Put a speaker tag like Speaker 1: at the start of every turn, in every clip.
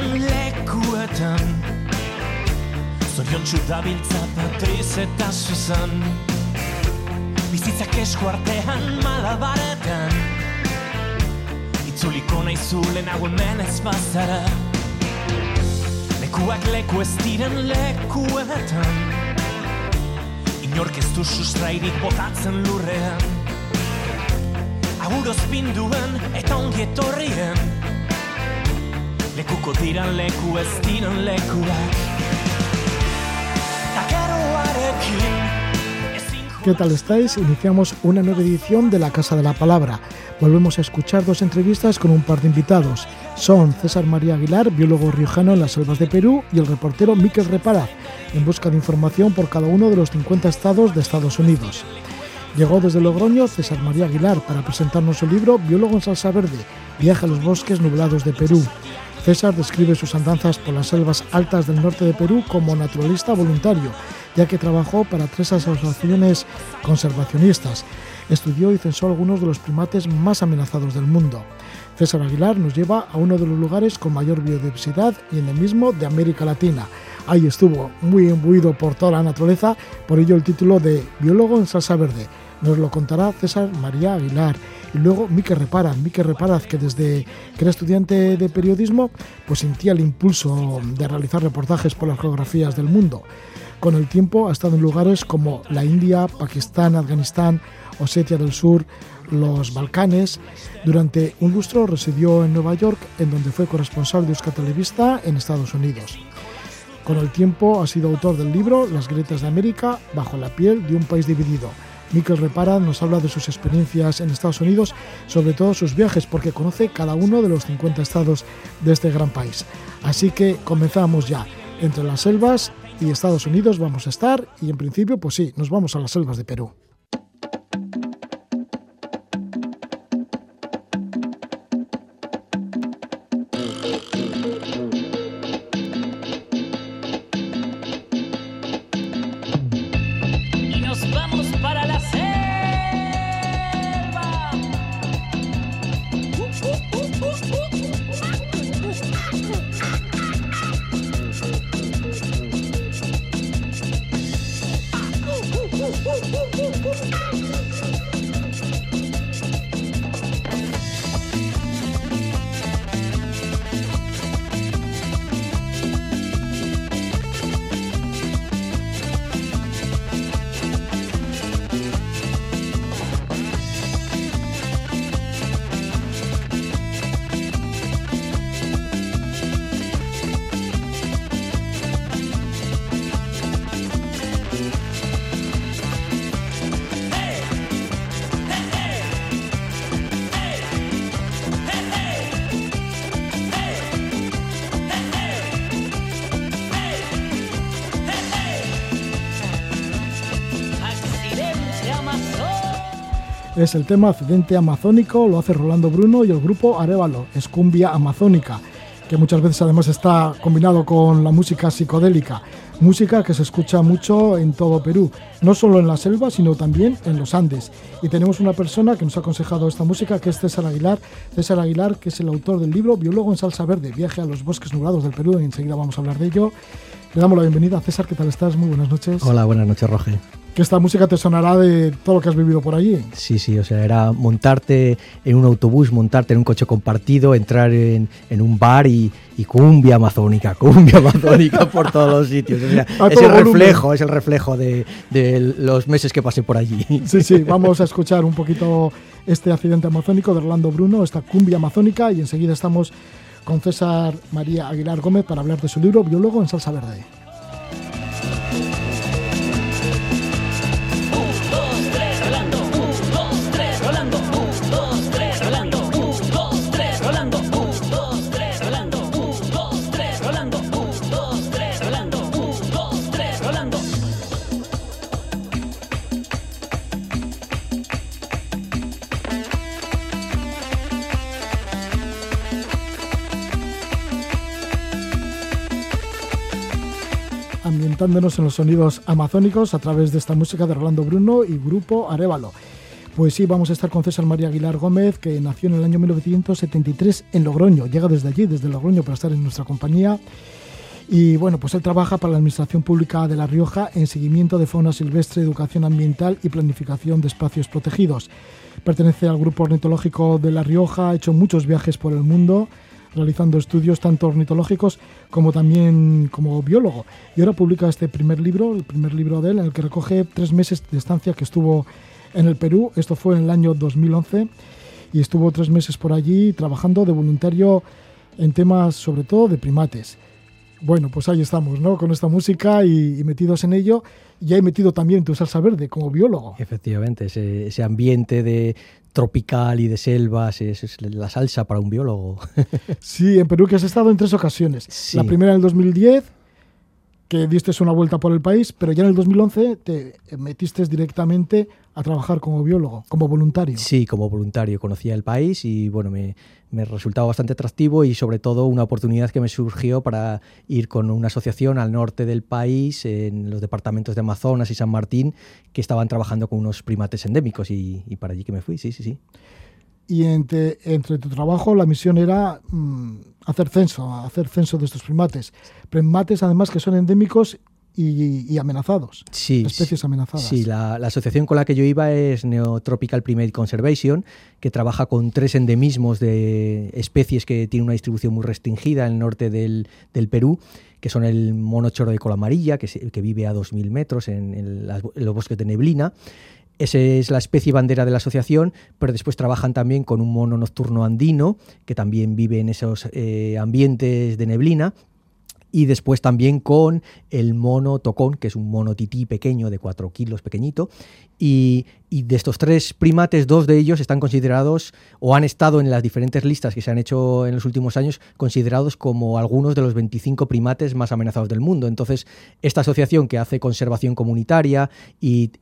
Speaker 1: diren lekuetan. Zorion txudabiltza Patriz eta Susan. Bizitzak esku artean malabaretan. Itzuliko nahi zulen hau hemen ez bazara. Lekuak leku ez diren lekuetan. Inork ez du sustrairik botatzen lurrean. Aguroz binduen eta ongi etorrien
Speaker 2: ¿Qué tal estáis? Iniciamos una nueva edición de La Casa de la Palabra. Volvemos a escuchar dos entrevistas con un par de invitados. Son César María Aguilar, biólogo riojano en las selvas de Perú, y el reportero Miquel Repara, en busca de información por cada uno de los 50 estados de Estados Unidos. Llegó desde Logroño César María Aguilar para presentarnos su libro Biólogo en Salsa Verde, viaje a los bosques nublados de Perú. César describe sus andanzas por las selvas altas del norte de Perú como naturalista voluntario, ya que trabajó para tres asociaciones conservacionistas. Estudió y censó algunos de los primates más amenazados del mundo. César Aguilar nos lleva a uno de los lugares con mayor biodiversidad y endemismo de América Latina. Ahí estuvo, muy imbuido por toda la naturaleza, por ello el título de Biólogo en Salsa Verde. Nos lo contará César María Aguilar. Y luego Mique Reparaz, Reparaz, que desde que era estudiante de periodismo, pues sentía el impulso de realizar reportajes por las geografías del mundo. Con el tiempo ha estado en lugares como la India, Pakistán, Afganistán, Osetia del Sur, los Balcanes. Durante un lustro residió en Nueva York, en donde fue corresponsal de Euskatelevista en Estados Unidos. Con el tiempo ha sido autor del libro Las grietas de América, bajo la piel de un país dividido. Miquel Repara nos habla de sus experiencias en Estados Unidos, sobre todo sus viajes, porque conoce cada uno de los 50 estados de este gran país. Así que comenzamos ya. Entre las selvas y Estados Unidos vamos a estar y en principio, pues sí, nos vamos a las selvas de Perú. Es el tema Accidente Amazónico, lo hace Rolando Bruno y el grupo Arevalo, es cumbia amazónica, que muchas veces además está combinado con la música psicodélica, música que se escucha mucho en todo Perú, no solo en la selva, sino también en los Andes. Y tenemos una persona que nos ha aconsejado esta música, que es César Aguilar, César Aguilar, que es el autor del libro Biólogo en Salsa Verde, viaje a los bosques nublados del Perú, y enseguida vamos a hablar de ello. Le damos la bienvenida César, ¿qué tal estás? Muy buenas noches.
Speaker 3: Hola, buenas noches, Roge.
Speaker 2: Que esta música te sonará de todo lo que has vivido por allí.
Speaker 3: Sí, sí, o sea, era montarte en un autobús, montarte en un coche compartido, entrar en, en un bar y, y cumbia amazónica, cumbia amazónica por todos los sitios. O sea, es el reflejo, es el reflejo de, de los meses que pasé por allí.
Speaker 2: Sí, sí, vamos a escuchar un poquito este accidente amazónico de Orlando Bruno, esta cumbia amazónica, y enseguida estamos con César María Aguilar Gómez para hablar de su libro Biólogo en Salsa Verde. Ambientándonos en los sonidos amazónicos a través de esta música de Rolando Bruno y Grupo Arevalo. Pues sí, vamos a estar con César María Aguilar Gómez, que nació en el año 1973 en Logroño. Llega desde allí, desde Logroño, para estar en nuestra compañía. Y bueno, pues él trabaja para la Administración Pública de La Rioja en seguimiento de fauna silvestre, educación ambiental y planificación de espacios protegidos. Pertenece al Grupo Ornitológico de La Rioja, ha hecho muchos viajes por el mundo realizando estudios tanto ornitológicos como también como biólogo. Y ahora publica este primer libro, el primer libro de él, en el que recoge tres meses de estancia que estuvo en el Perú. Esto fue en el año 2011 y estuvo tres meses por allí trabajando de voluntario en temas sobre todo de primates. Bueno, pues ahí estamos, ¿no? Con esta música y, metidos en ello. Y hay metido también tu salsa verde como biólogo.
Speaker 3: Efectivamente, ese, ambiente de tropical y de selvas es, la salsa para un biólogo.
Speaker 2: sí, en Perú que has estado en tres ocasiones. La primera en el 2010, que diste una vuelta por el país, pero ya en el 2011 te metiste directamente a trabajar como biólogo, como voluntario.
Speaker 3: Sí, como voluntario. Conocía el país y bueno, me, me resultaba bastante atractivo y sobre todo una oportunidad que me surgió para ir con una asociación al norte del país, en los departamentos de Amazonas y San Martín, que estaban trabajando con unos primates endémicos y, para allí que me fui, sí, sí, sí.
Speaker 2: Y entre, entre tu trabajo la misión era mm, hacer censo, hacer censo de estos primates. Primates además que son endémicos y, amenazados.
Speaker 3: Sí,
Speaker 2: especies amenazadas.
Speaker 3: Sí, la, asociación con la que yo iba es Neotropical Primate Conservation, que trabaja con tres endemismos de especies que tienen una distribución muy restringida en el norte del, Perú que son el mono choro de cola amarilla, que, que vive a 2.000 metros en, los bosques de neblina, esa es la especie bandera de la asociación, pero después trabajan también con un mono nocturno andino, que también vive en esos eh, ambientes de neblina y después también con el mono tocón, que es un mono tití pequeño de 4 kilos, pequeñito. Y, de estos tres primates, dos de ellos están considerados o han estado en las diferentes listas que se han hecho en los últimos años, considerados como algunos de los 25 primates más amenazados del mundo. Entonces, esta asociación que hace conservación comunitaria y,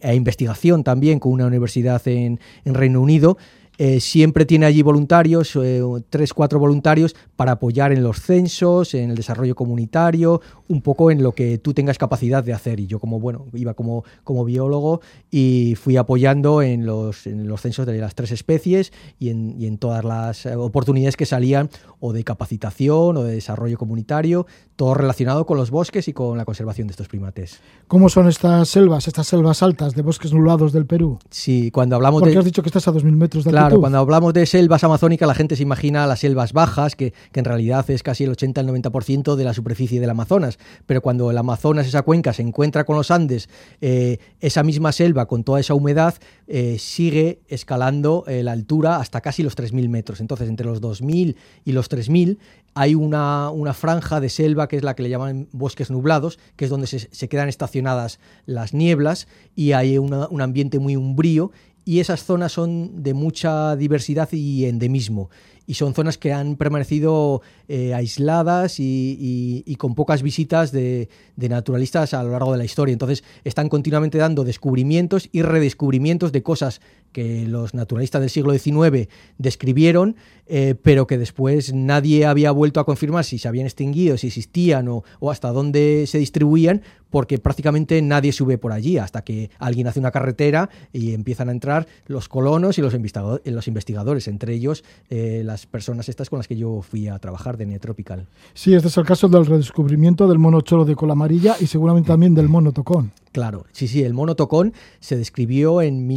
Speaker 3: e investigación también con una universidad en, en Reino Unido, eh, siempre tiene allí voluntarios, eh, tres, cuatro voluntarios, para apoyar en los censos, en el desarrollo comunitario, un poco en lo que tú tengas capacidad de hacer. Y yo como, bueno, iba como, como biólogo y fui apoyando en los, en los censos de las tres especies y en, y en todas las oportunidades que salían o de capacitación o de desarrollo comunitario, todo relacionado con los bosques y con la conservación de estos primates.
Speaker 2: ¿Cómo son estas selvas, estas selvas altas de bosques nublados del Perú?
Speaker 3: Sí, cuando hablamos
Speaker 2: Porque
Speaker 3: de...
Speaker 2: has dicho que estás a 2.000 metros de
Speaker 3: Claro, cuando hablamos de selvas amazónicas la gente se imagina las selvas bajas, que, en realidad es casi el 80 90% de la superficie del Amazonas. Pero cuando el Amazonas, esa cuenca, se encuentra con los Andes, eh, esa misma selva con toda esa humedad eh, sigue escalando eh, la altura hasta casi los 3.000 metros. Entonces, entre los 2.000 y los 3.000 hay una, una, franja de selva que es la que le llaman bosques nublados, que es donde se, quedan estacionadas las nieblas y hay un ambiente muy umbrío y esas zonas son de mucha diversidad y endemismo y son zonas que han permanecido eh, aisladas y, con pocas visitas de, naturalistas a lo largo de la historia. Entonces están continuamente dando descubrimientos y redescubrimientos de cosas que los naturalistas del siglo XIX describieron, eh, pero que después nadie había vuelto a confirmar si se habían extinguido, si existían o, hasta dónde se distribuían, porque prácticamente nadie sube por allí, hasta que alguien hace una carretera y empiezan a entrar los colonos y los, investigadores, entre ellos eh, las personas estas con las que yo fui a trabajar de Neotropical.
Speaker 2: Sí, este es el caso del redescubrimiento del mono cholo de cola amarilla y seguramente también del mono tocón.
Speaker 3: Claro, sí, sí, el mono tocón se describió en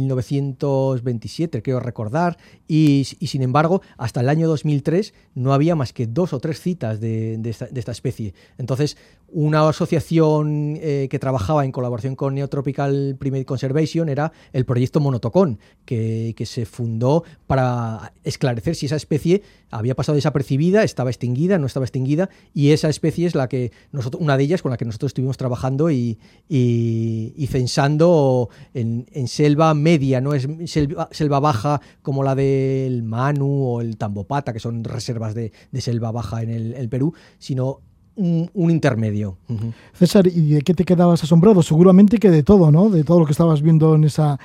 Speaker 3: 1927, creo recordar, y, sin embargo, hasta el año 2003 no había más que dos o tres citas de, esta, especie. Entonces, una asociación eh, que trabajaba en colaboración con Neotropical Primate Conservation era el proyecto Monotocón, que, se fundó para esclarecer si esa especie había pasado desapercibida, estaba extinguida, no estaba extinguida, y esa especie es la que nosotros, una de ellas con la que nosotros estuvimos trabajando y y, censando en, selva media, no es selva, baja como la del Manu o el Tambopata, que son reservas de, selva baja en el, Perú, sino un, intermedio.
Speaker 2: César, ¿y de qué te quedabas asombrado? Seguramente que de todo, ¿no? De todo lo que estabas viendo en esa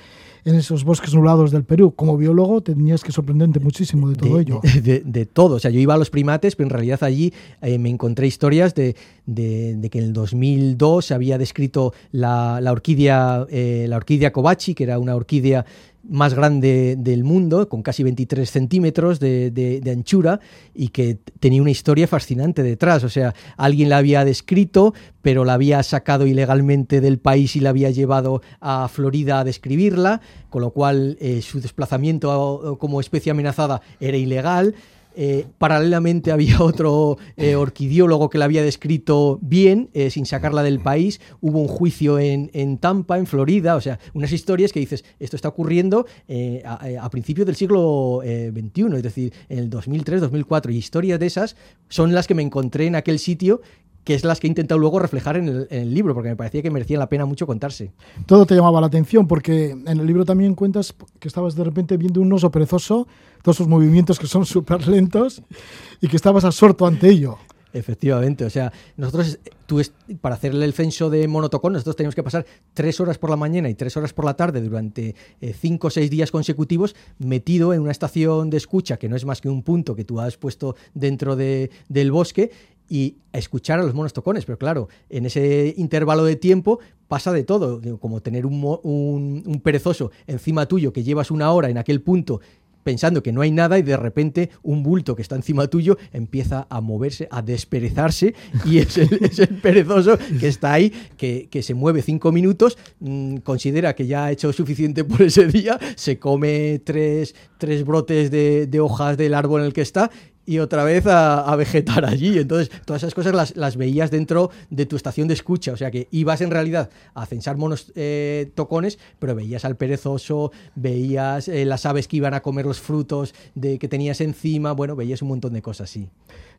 Speaker 2: en esos bosques nublados del Perú. Como biólogo tenías que sorprenderte muchísimo de todo ello.
Speaker 3: De, todo. O sea, yo iba a los primates, pero en realidad allí eh, me encontré historias de, que en el 2002 se había descrito la, orquídea, eh, la orquídea Kobachi, que era una orquídea más grande del mundo, con casi 23 centímetros de, anchura y que tenía una historia fascinante detrás. O sea, alguien la había descrito, pero la había sacado ilegalmente del país y la había llevado a Florida a describirla, con lo cual eh, su desplazamiento como especie amenazada era ilegal. Eh, paralelamente había otro eh, orquidiólogo que la había descrito bien, eh, sin sacarla del país. Hubo un juicio en, en Tampa, en Florida. O sea, unas historias que dices, esto está ocurriendo eh, a, a principios del siglo XXI, es decir, en el 2003, 2004. Y historias de esas son las que me encontré en aquel sitio que es las que he intentado luego reflejar en el, en el libro, porque me parecía que merecía la pena mucho contarse.
Speaker 2: Todo te llamaba la atención porque en el libro también cuentas que estabas de repente viendo un oso perezoso, todos sus movimientos que son súper lentos y que estabas absorto ante ello.
Speaker 3: Efectivamente, o sea, nosotros, tú es- para hacerle el censo de monotocón, nosotros teníamos que pasar tres horas por la mañana y tres horas por la tarde durante eh, cinco o seis días consecutivos metido en una estación de escucha que no es más que un punto que tú has puesto dentro de- del bosque y escuchar a los monos tocones. Pero claro, en ese intervalo de tiempo pasa de todo, como tener un, un- un perezoso encima tuyo que llevas una hora en aquel punto pensando que no hay nada y de repente un bulto que está encima tuyo empieza a moverse, a desperezarse y es el, perezoso que está ahí, que, que se mueve cinco minutos, mm, considera que ya ha hecho suficiente por ese día, se come tres, tres brotes de hojas del árbol en el que está y otra vez a, vegetar allí. Entonces, todas esas cosas las, las veías dentro de tu estación de escucha. O sea que ibas en realidad a censar monos eh, tocones, pero veías al perezoso, veías eh, las aves que iban a comer los frutos de, que tenías encima. Bueno, veías un montón de cosas, sí.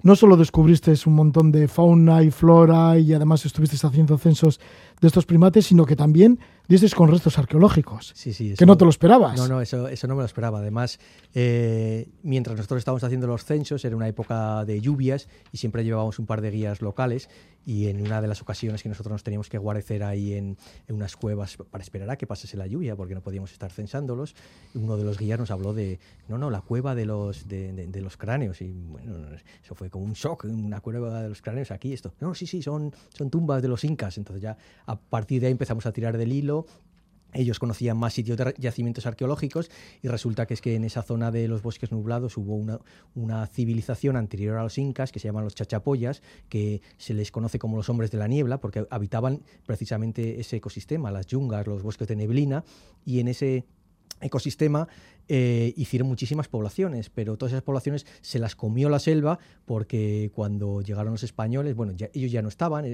Speaker 2: No solo descubriste un montón de fauna y flora y además estuviste haciendo censos de estos primates, sino que también dices con restos arqueológicos.
Speaker 3: Sí, sí.
Speaker 2: que no te lo esperabas.
Speaker 3: No, no, eso, eso no me lo esperaba. Además, eh, mientras nosotros estábamos haciendo los censos, era una época de lluvias y siempre llevábamos un par de guías locales. Y en una de las ocasiones que nosotros nos teníamos que guarecer ahí en, en unas cuevas para esperar a que pasase la lluvia, porque no podíamos estar censándolos, uno de los guías nos habló de, no, no, la cueva de los, de, de- de los cráneos. Y bueno, eso fue como un shock, una cueva de los cráneos aquí, esto. No, sí, sí, son, son tumbas de los incas. Entonces ya a partir de ahí empezamos a tirar del hilo ellos conocían más sitios de yacimientos arqueológicos y resulta que es que en esa zona de los bosques nublados hubo una, una civilización anterior a los incas que se llaman los chachapoyas, que se les conoce como los hombres de la niebla porque habitaban precisamente ese ecosistema, las yungas, los bosques de neblina y en ese ecosistema eh, hicieron muchísimas poblaciones, pero todas esas poblaciones se las comió la selva porque cuando llegaron los españoles, bueno, ya- ellos ya no estaban,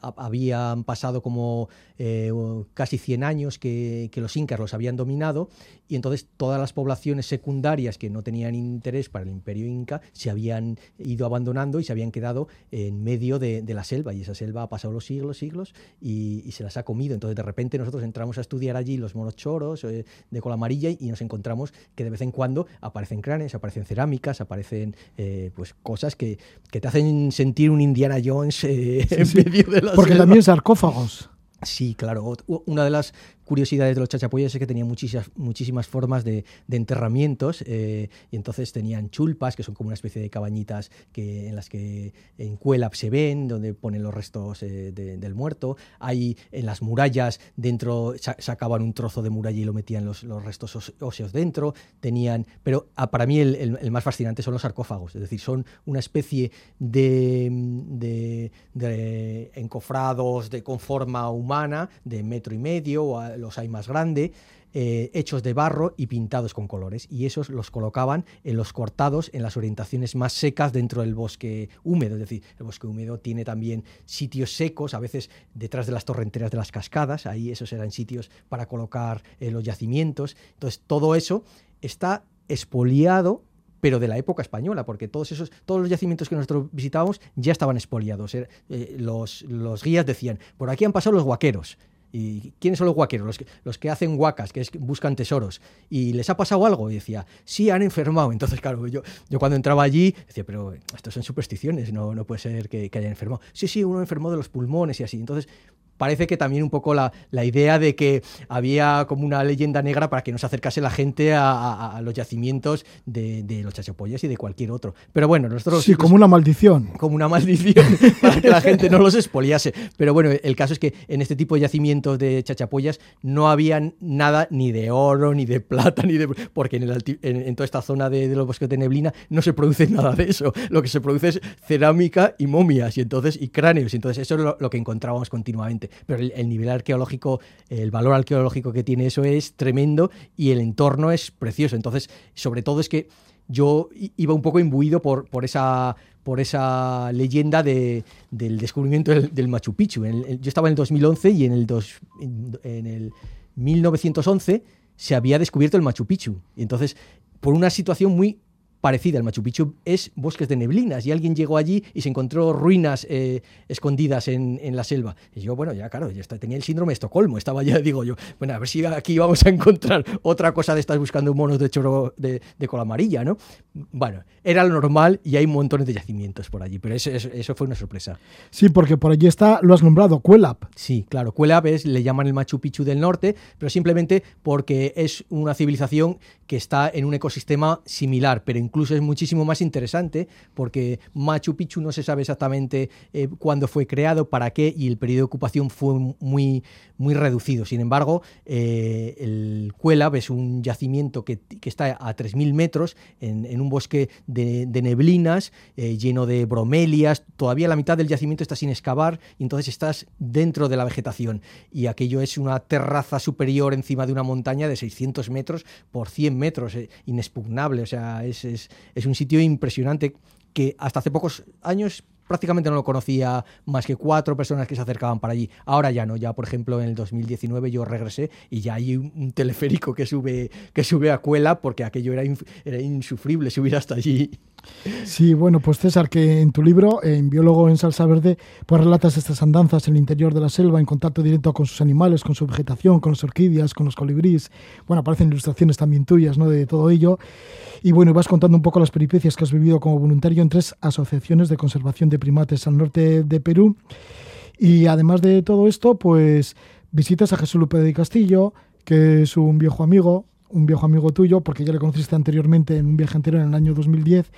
Speaker 3: habían pasado como eh, casi 100 años que, los incas los habían dominado y entonces todas las poblaciones secundarias que no tenían interés para el imperio inca se habían ido abandonando y se habían quedado en medio de, la selva y esa selva ha pasado los siglos, siglos y, y se las ha comido. Entonces de repente nosotros entramos a estudiar allí los monos choros eh, de cola amarilla y nos encontramos que de vez en cuando aparecen cráneos, aparecen cerámicas, aparecen eh, pues cosas que, que te hacen sentir un Indiana Jones eh, en
Speaker 2: sí.
Speaker 3: medio de la
Speaker 2: Porque
Speaker 3: selva.
Speaker 2: también sarcófagos.
Speaker 3: Sí, claro. Una de las curiosidades de los chachapoyas es que tenían muchísimas, formas de, enterramientos eh, y entonces tenían chulpas, que son como una especie de cabañitas que, en las que en Cuelap se ven, donde ponen los restos eh, de- del muerto. Hay en las murallas, dentro sa- sacaban un trozo de muralla y lo metían los, restos os- óseos dentro. Tenían, pero ah, para mí el, más fascinante son los sarcófagos, es decir, son una especie de, de- de encofrados de, con forma humana, de metro y medio, los hay más grande, eh, hechos de barro y pintados con colores. Y esos los colocaban en los cortados, en las orientaciones más secas dentro del bosque húmedo. Es decir, el bosque húmedo tiene también sitios secos, a veces detrás de las torrenteras de las cascadas, ahí esos eran sitios para colocar eh, los yacimientos. Entonces, todo eso está expoliado pero de la época española, porque todos esos, todos los yacimientos que nosotros visitábamos ya estaban expoliados. Eh, los, los guías decían, por aquí han pasado los guaqueros. ¿Y quiénes son los guaqueros? Los que, los que hacen huacas, que es, buscan tesoros. ¿Y les ha pasado algo? Y decía, sí, han enfermado. Entonces, claro, yo, yo cuando entraba allí decía, pero esto son supersticiones, no, no puede ser que, que hayan enfermado. Sí, sí, uno enfermó de los pulmones y así. Entonces, parece que también un poco la, la idea de que había como una leyenda negra para que no se acercase la gente a, a- a los yacimientos de, de los chachapollas y de cualquier otro. Pero bueno, nosotros
Speaker 2: Sí, como una maldición.
Speaker 3: como una maldición para que la gente no los expoliase. Pero bueno, el caso es que en este tipo de yacimientos de chachapollas no había nada ni de oro, ni de plata, ni de... Porque en, el en, en toda esta zona de, de los bosques de neblina no se produce nada de eso. Lo que se produce es cerámica y momias y entonces y cráneos. Y entonces eso es lo, lo que encontrábamos continuamente. Pero el, el nivel arqueológico, el valor arqueológico que tiene eso es tremendo y el entorno es precioso. Entonces, sobre todo es que yo iba un poco imbuido por, por esa por esa leyenda de- del descubrimiento del, Machu Picchu. Yo estaba en el 2011 y en el, en el 1911 se había descubierto el Machu Picchu. Y entonces, por una situación muy parecida al Machu Picchu, es bosques de neblinas. Y alguien llegó allí y se encontró ruinas eh, escondidas en, en la selva. Y yo, bueno, ya claro, ya está- tenía el síndrome de Estocolmo. Estaba ya, digo yo, bueno, a ver si aquí vamos a encontrar otra cosa de estas buscando monos de choro de, de cola amarilla, ¿no? Bueno, era lo normal y hay montones de yacimientos por allí, pero eso, eso, eso fue una sorpresa.
Speaker 2: Sí, porque por allí está, lo has nombrado, Cuelap.
Speaker 3: Sí, claro, Cuelap es, le llaman el Machu Picchu del norte, pero simplemente porque es una civilización que está en un ecosistema similar, pero incluso es muchísimo más interesante porque Machu Picchu no se sabe exactamente eh, cuándo fue creado, para qué, y el periodo de ocupación fue muy, muy reducido. Sin embargo, eh, el Cuelap es un yacimiento que, que está a 3.000 metros en, un bosque de, neblinas, eh, lleno de bromelias. Todavía la mitad del yacimiento está sin excavar y entonces estás dentro de la vegetación. Y aquello es una terraza superior encima de una montaña de 600 metros por 100 metros, eh, inexpugnable. O sea, es, es un sitio impresionante que hasta hace pocos años prácticamente no lo conocía más que cuatro personas que se acercaban para allí. Ahora ya no, ya por ejemplo en el 2019 yo regresé y ya hay un, teleférico que sube, que sube a Cuela porque aquello era, era insufrible subir hasta allí.
Speaker 2: Sí, bueno, pues César, que en tu libro, en Biólogo en Salsa Verde, pues relatas estas andanzas en el interior de la selva, en contacto directo con sus animales, con su vegetación, con las orquídeas, con los colibríes. Bueno, aparecen ilustraciones también tuyas, ¿no? De todo ello. Y bueno, vas contando un poco las peripecias que has vivido como voluntario en tres asociaciones de conservación de primates al norte de Perú. Y además de todo esto, pues visitas a Jesús Lupe de Castillo, que es un viejo amigo, un viejo amigo tuyo, porque ya le conociste anteriormente en un viaje anterior en el año 2010,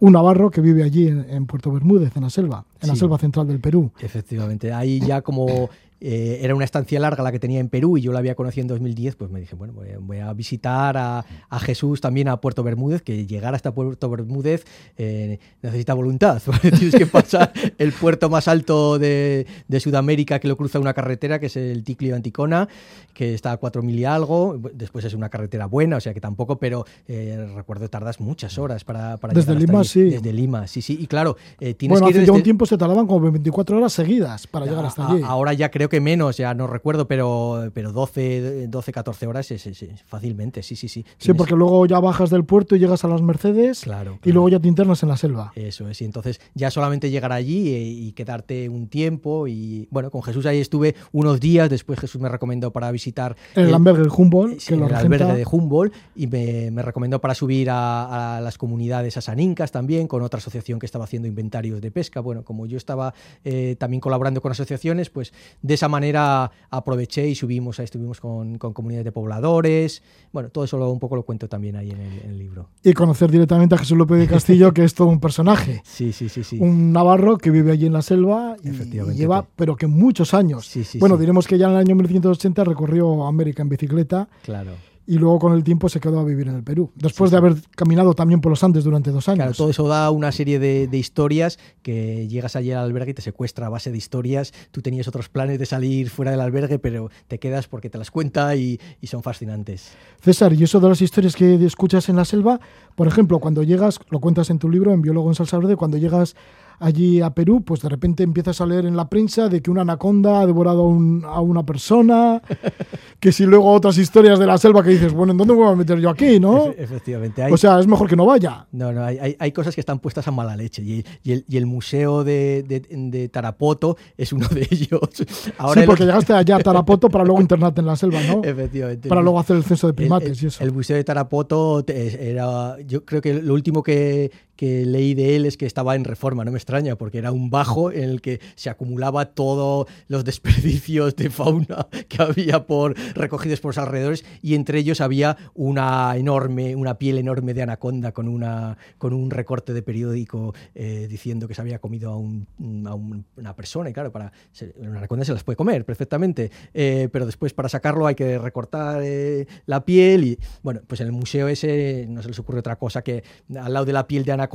Speaker 2: un navarro que vive allí en, en Puerto Bermúdez, en la selva, en la selva central del Perú.
Speaker 3: Efectivamente, ahí ya como eh, era una estancia larga la que tenía en Perú y yo la había conocido en 2010, pues me dije, bueno, voy a, voy a visitar a, a Jesús también a Puerto Bermúdez, que llegar hasta Puerto Bermúdez eh, necesita voluntad. Tienes que pasar el puerto más alto de, de Sudamérica que lo cruza una carretera, que es el Ticlio Anticona, que está a 4.000 y algo. Después es una carretera buena, o sea que tampoco, pero eh, recuerdo tardas muchas horas para, para
Speaker 2: Desde
Speaker 3: llegar hasta
Speaker 2: Lima,
Speaker 3: allí.
Speaker 2: sí.
Speaker 3: Desde Lima, sí, sí. Y claro, eh, tienes
Speaker 2: Bueno,
Speaker 3: que ir
Speaker 2: hace ya un
Speaker 3: desde-
Speaker 2: tiempo se tardaban como 24 horas seguidas para llegar hasta
Speaker 3: a-
Speaker 2: allí.
Speaker 3: Ahora ya creo que menos, ya no recuerdo, pero, pero 12, 12, 14 horas es, es- es fácilmente, sí, sí, sí.
Speaker 2: Sí, porque luego ya bajas del puerto y llegas a las Mercedes
Speaker 3: Claro,
Speaker 2: y luego ya te internas en la selva.
Speaker 3: Eso es, y entonces ya solamente llegar allí eh, y, quedarte un tiempo y bueno, con Jesús ahí estuve unos días, después Jesús me recomendó para visitar
Speaker 2: el
Speaker 3: el-
Speaker 2: albergue del Humboldt,
Speaker 3: Sí,
Speaker 2: que
Speaker 3: el
Speaker 2: regenta.
Speaker 3: albergue de Humboldt y me, me recomendó para subir a, a las comunidades asanincas también con otra asociación que estaba haciendo inventarios de pesca. Bueno, como yo estaba eh, también colaborando con asociaciones, pues de esa manera aproveché y subimos, ahí estuvimos con, con comunidades de pobladores. Bueno, todo eso lo- un poco lo cuento también ahí en el, en el libro.
Speaker 2: Y conocer directamente a Jesús López de Castillo, que es todo un personaje.
Speaker 3: Sí, sí, sí, sí.
Speaker 2: Un navarro que vive allí en la selva y,
Speaker 3: Efectivamente.
Speaker 2: y lleva, pero que muchos años.
Speaker 3: Sí, sí,
Speaker 2: bueno, diremos que ya en el año 1980 recorrió América en bicicleta
Speaker 3: Claro.
Speaker 2: Y luego con el tiempo se quedó a vivir en el Perú. Después
Speaker 3: Sí,
Speaker 2: de haber caminado también por los Andes durante dos años.
Speaker 3: Claro, todo eso da una serie de, de historias que llegas allí al albergue y te secuestra a base de historias. Tú tenías otros planes de salir fuera del albergue, pero te quedas porque te las cuenta y, y son fascinantes.
Speaker 2: César, y eso de las historias que escuchas en la selva, por ejemplo, cuando llegas, lo cuentas en tu libro, en Biólogo en Salsa Verde, cuando llegas allí a Perú, pues de repente empiezas a leer en la prensa de que una anaconda ha devorado a, un- a una persona, que si luego otras historias de la selva que dices, bueno, ¿en dónde me voy a meter yo aquí, no?
Speaker 3: Efe- efectivamente. Hay,
Speaker 2: O sea, es mejor que no vaya.
Speaker 3: no, no, hay, hay- cosas que están puestas a mala leche y, y el, y el museo de, de- de Tarapoto es uno de ellos. Ahora
Speaker 2: sí,
Speaker 3: el-
Speaker 2: porque llegaste allá a Tarapoto para luego internarte en la selva, ¿no?
Speaker 3: Efectivamente.
Speaker 2: Para luego hacer el censo de
Speaker 3: El-
Speaker 2: primates
Speaker 3: el,
Speaker 2: y eso.
Speaker 3: el Museo de Tarapoto era, yo creo que lo último que, que leí de él es que estaba en reforma, no me extraña, porque era un bajo en el que se acumulaba todos los desperdicios de fauna que había por recogidos por los alrededores y entre ellos había una enorme, una piel enorme de anaconda con, una, con un recorte de periódico eh, diciendo que se había comido a, un- a un- una persona y claro, para una anaconda se las puede comer perfectamente, eh, pero después para sacarlo hay que recortar eh, la piel y bueno, pues en el museo ese no se les ocurre otra cosa que al lado de la piel de anaconda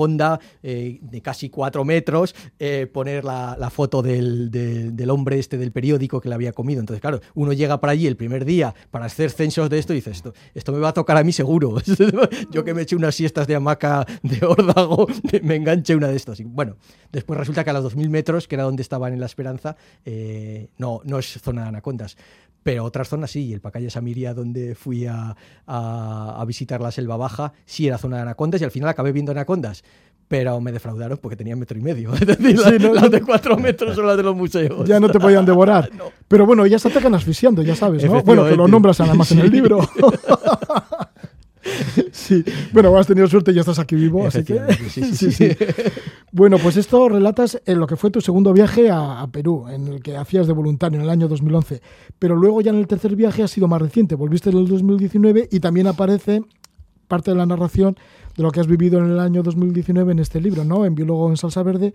Speaker 3: eh, de casi cuatro metros eh, poner la, la foto del, del- hombre este del periódico que le había comido. Entonces, claro, uno llega para allí el primer día para hacer censos de esto y dice, esto, esto me va a tocar a mí seguro. Yo que me eché unas siestas de hamaca de órdago, me, enganché una de estos. Y bueno, después resulta que a los 2.000 metros, que era donde estaban en La Esperanza, eh, no, no es zona de anacondas. Pero otras zonas sí, y el Pacaya Samiria, donde fui a, a- a visitar la selva baja, sí era zona de anacondas y al final acabé viendo anacondas. Pero me defraudaron porque tenían metro y medio. Es decir,
Speaker 2: Sí, no-
Speaker 3: las de cuatro metros son las de los museos.
Speaker 2: Ya no te podían devorar.
Speaker 3: No.
Speaker 2: Pero bueno, ya se atacan asfixiando, ya sabes, ¿no? Bueno, que lo nombras además en el
Speaker 3: Sí.
Speaker 2: libro. sí. Bueno, has tenido suerte y ya estás aquí vivo, así que...
Speaker 3: Sí, sí, sí.
Speaker 2: Bueno, pues esto relatas en lo que fue tu segundo viaje a, a Perú, en el que hacías de voluntario en el año 2011. Pero luego ya en el tercer viaje ha sido más reciente, volviste en el 2019 y también aparece parte de la narración de lo que has vivido en el año 2019 en este libro, ¿no? En Biólogo en Salsa Verde,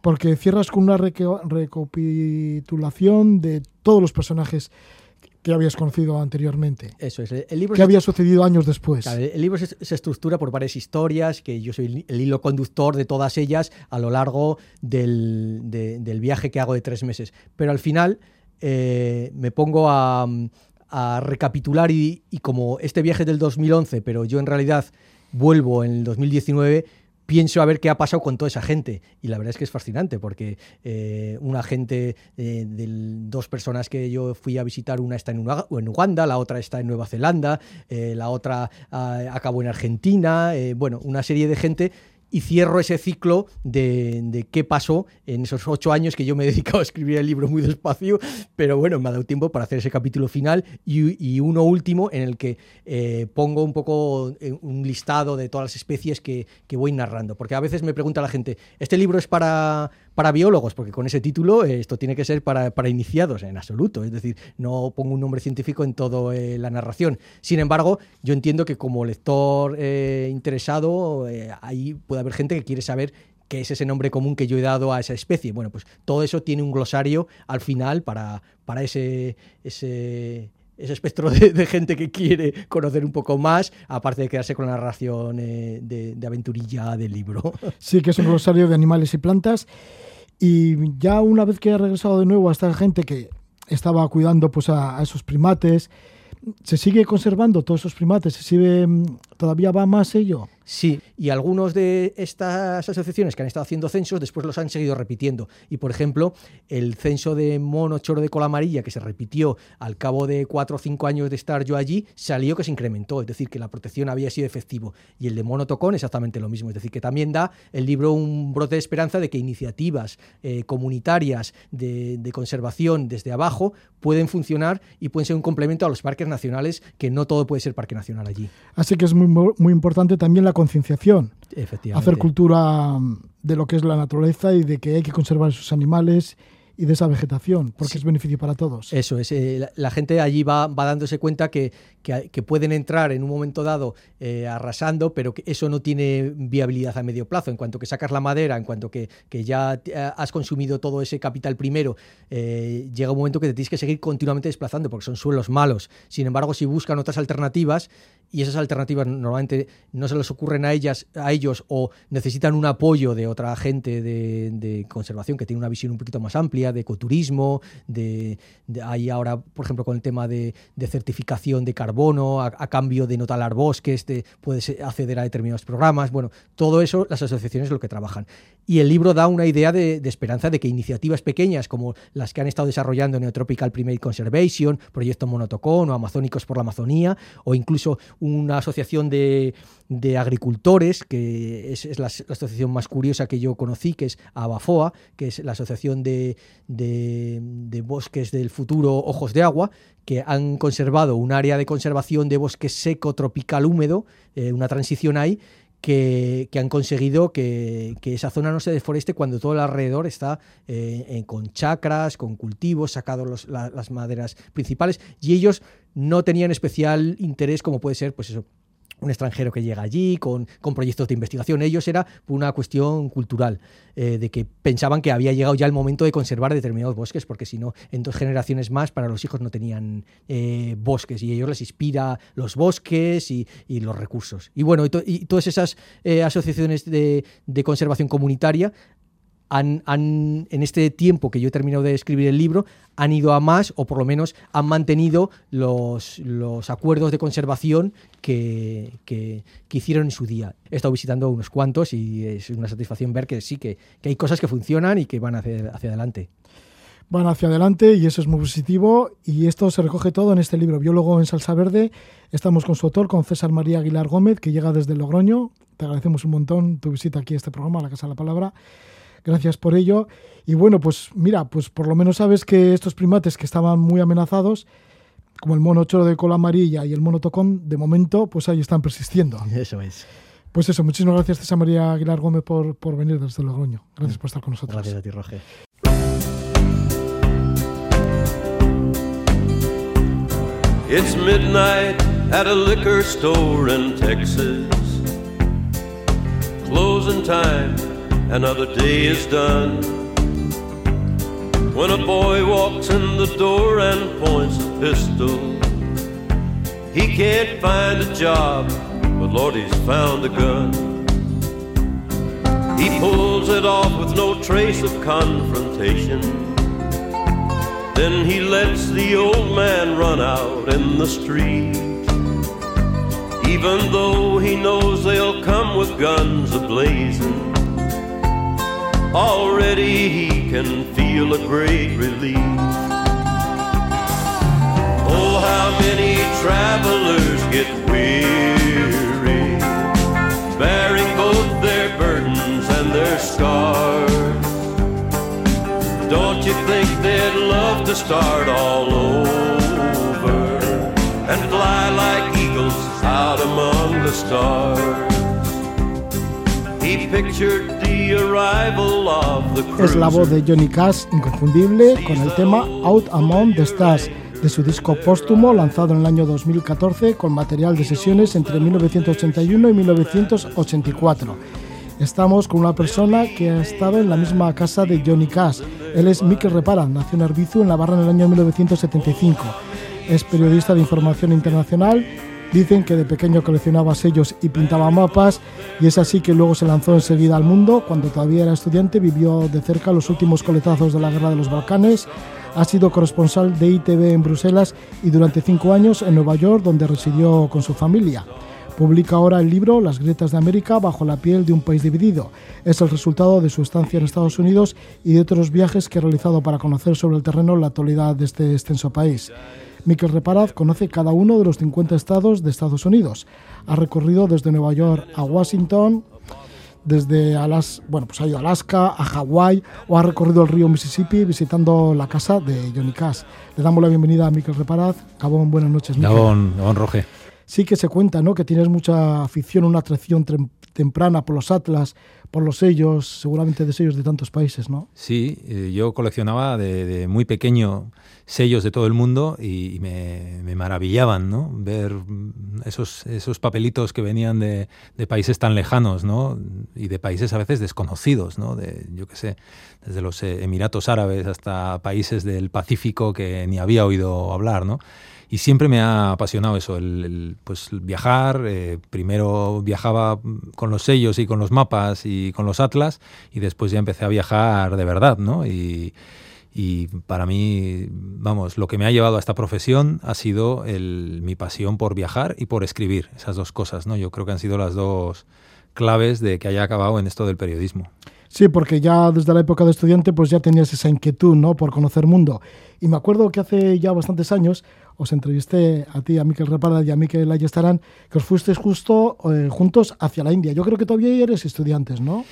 Speaker 2: porque cierras con una recapitulación de todos los personajes que habías conocido anteriormente.
Speaker 3: Eso es. El libro
Speaker 2: ¿Qué
Speaker 3: se-
Speaker 2: había sucedido años después?
Speaker 3: Claro, el libro se, se estructura por varias historias, que yo soy el, hilo conductor de todas ellas a lo largo del, de- del viaje que hago de tres meses. Pero al final eh, me pongo a, a recapitular y, y como este viaje es del 2011, pero yo en realidad vuelvo en el 2019, pienso a ver qué ha pasado con toda esa gente. Y la verdad es que es fascinante, porque eh, una gente, eh, del- dos personas que yo fui a visitar, una está en, Uga- en Uganda, la otra está en Nueva Zelanda, eh, la otra ah, acabó en Argentina, bueno, una serie de gente. Y cierro ese ciclo de, qué pasó en esos ocho años que yo me he dedicado a escribir el libro muy despacio, pero bueno, me ha dado tiempo para hacer ese capítulo final y, uno último en el que eh, pongo un poco eh, un listado de todas las especies que voy narrando. Porque a veces me pregunta la gente, ¿este libro es para, para biólogos? Porque con ese título eh, esto tiene que ser para, para iniciados, en absoluto. Es decir, no pongo un nombre científico en toda la narración. Sin embargo, yo entiendo que como lector eh, interesado, eh, ahí puede haber gente que quiere saber qué es ese nombre común que yo he dado a esa especie. Bueno, pues todo eso tiene un glosario al final para, para ese, ese, ese espectro de, gente que quiere conocer un poco más, aparte de quedarse con la narración eh, de, aventurilla del libro.
Speaker 2: Sí, que es un glosario de animales y plantas. Y ya una vez que ha regresado de nuevo a esta gente que estaba cuidando pues, a, a esos primates, ¿se sigue conservando todos esos primates? ¿Se sigue, mm, ¿Todavía va más ello?
Speaker 3: Sí, y algunos de estas asociaciones que han estado haciendo censos después los han seguido repitiendo. Y por ejemplo, el censo de mono choro de cola amarilla que se repitió al cabo de cuatro o cinco años de estar yo allí, salió que se incrementó, es decir, que la protección había sido efectivo. Y el de mono tocón exactamente lo mismo, es decir, que también da el libro un brote de esperanza de que iniciativas eh, comunitarias de, conservación desde abajo pueden funcionar y pueden ser un complemento a los parques nacionales, que no todo puede ser parque nacional allí.
Speaker 2: Así que es muy, muy importante también la concienciación,
Speaker 3: Efectivamente.
Speaker 2: hacer cultura mm, de lo que es la naturaleza y de que hay que conservar esos animales y de esa vegetación, porque
Speaker 3: Sí.
Speaker 2: es beneficio para todos.
Speaker 3: Eso es, eh, la, la gente allí va, va dándose cuenta que, que- que pueden entrar en un momento dado eh, arrasando, pero que eso no tiene viabilidad a medio plazo. En cuanto que sacas la madera, en cuanto que, que ya eh, has consumido todo ese capital primero, eh, llega un momento que te tienes que seguir continuamente desplazando porque son suelos malos. Sin embargo, si buscan otras alternativas y esas alternativas normalmente no se les ocurren a ellas, a ellos o necesitan un apoyo de otra gente de, conservación que tiene una visión un poquito más amplia, de ecoturismo, de, de- hay ahora, por ejemplo, con el tema de, certificación de carbono, a, cambio de no talar bosques, de, puedes acceder a determinados programas. Bueno, todo eso las asociaciones es lo que trabajan. Y el libro da una idea de, de esperanza de que iniciativas pequeñas como las que han estado desarrollando Neotropical Primate Conservation, Proyecto Monotocón o Amazónicos por la Amazonía, o incluso una asociación de, de agricultores, que es, es la, asociación más curiosa que yo conocí, que es ABAFOA, que es la Asociación de, de- de Bosques del Futuro Ojos de Agua, que han conservado un área de conservación de bosque seco tropical húmedo, eh, una transición ahí, que, han conseguido que, esa zona no se deforeste cuando todo el alrededor está eh, con chacras, con cultivos, sacados las maderas principales, y ellos no tenían especial interés como puede ser, pues eso, un extranjero que llega allí con, proyectos de investigación. Ellos era una cuestión cultural, eh, de que pensaban que había llegado ya el momento de conservar determinados bosques, porque si no, en dos generaciones más para los hijos no tenían eh, bosques y ellos les inspira los bosques y, los recursos. Y bueno, y, todas esas eh, asociaciones de, de conservación comunitaria han, en este tiempo que yo he terminado de escribir el libro, han ido a más o por lo menos han mantenido los, acuerdos de conservación que, que, hicieron en su día. He estado visitando unos cuantos y es una satisfacción ver que sí, que, hay cosas que funcionan y que van hacia, hacia adelante
Speaker 2: van hacia adelante y eso es muy positivo. Y esto se recoge todo en este libro, Biólogo en Salsa Verde. Estamos con su autor, con César María Aguilar Gómez, que llega desde Logroño. Te agradecemos un montón tu visita aquí a este programa, a la Casa de la Palabra. Gracias por ello. Y bueno, pues mira, pues por lo menos sabes que estos primates que estaban muy amenazados, como el mono choro de cola amarilla y el mono tocón, de momento, pues ahí están persistiendo.
Speaker 3: Eso es.
Speaker 2: Pues eso, muchísimas gracias César María Aguilar Gómez por, por venir desde Logroño. Gracias por estar con nosotros.
Speaker 3: Gracias a ti, Roger. It's midnight at a liquor store in Texas. Closing time. Another day is done. When a boy walks in the door and points a pistol, he can't find a job, but Lord, he's found a gun. He pulls it off with no trace of confrontation. Then he lets the old man run out in the street. Even though he knows they'll come with guns ablazing already he can feel a great relief. Oh, how many travelers get weary, bearing both their burdens and their scars. Don't you think they'd love to start all over and fly like eagles out among the stars? Es la voz de Johnny Cash inconfundible con el tema Out Among the Stars de su disco póstumo lanzado en el año 2014 con material de sesiones entre 1981 y 1984. Estamos con una persona que ha estado en la misma casa de Johnny Cash. Él es Mikel Repara, nació en Arbizu en la barra en el año 1975. Es periodista de información internacional Dicen que de pequeño coleccionaba sellos y pintaba mapas y es así que luego se lanzó enseguida al mundo. Cuando todavía era estudiante vivió de cerca los últimos coletazos de la Guerra de los Balcanes. Ha sido corresponsal de ITV en Bruselas y durante cinco años en Nueva York donde residió con su familia. Publica ahora el libro Las grietas de América bajo la piel de un país dividido. Es el resultado de su estancia en Estados Unidos y de otros viajes que ha realizado para conocer sobre el terreno la actualidad de este extenso país. Miquel Reparaz conoce cada uno de los 50 estados de Estados Unidos. Ha recorrido desde Nueva York a Washington, desde Alaska, bueno, pues ha ido a Alaska, a Hawái o ha recorrido el río Mississippi visitando la casa de Johnny Cash. Le damos la bienvenida a Miquel Reparaz. Gabón, buenas noches.
Speaker 4: Gabón, Gabón Roge.
Speaker 2: Sí que se cuenta, ¿no? Que tienes mucha afición, una atracción temprana por los Atlas, por los sellos, seguramente de sellos de tantos países, ¿no?
Speaker 4: Sí, eh, yo coleccionaba de, muy pequeño sellos de todo el mundo y, me, maravillaban, ¿no? Ver esos, esos papelitos que venían de, países tan lejanos, ¿no? Y de países a veces desconocidos, ¿no? De, yo qué sé, desde los Emiratos Árabes hasta países del Pacífico que ni había oído hablar, ¿no? y siempre me ha apasionado eso, el, pues viajar. Eh, primero viajaba con los sellos y con los mapas y con los atlas y después ya empecé a viajar de verdad, ¿no? Y, para mí, vamos, lo que me ha llevado a esta profesión ha sido mi pasión por viajar y por escribir, esas dos cosas, ¿no? Yo creo que han sido las dos claves de que haya acabado en esto del periodismo.
Speaker 2: Sí, porque ya desde la época de estudiante pues ya tenías esa inquietud, ¿no? Por conocer mundo. Y me acuerdo que hace ya bastantes años os entrevisté a ti, a Miquel Reparda y a Miquel Ayestarán, que os fuisteis justo eh, juntos hacia la India. Yo creo que todavía eres estudiantes, ¿no?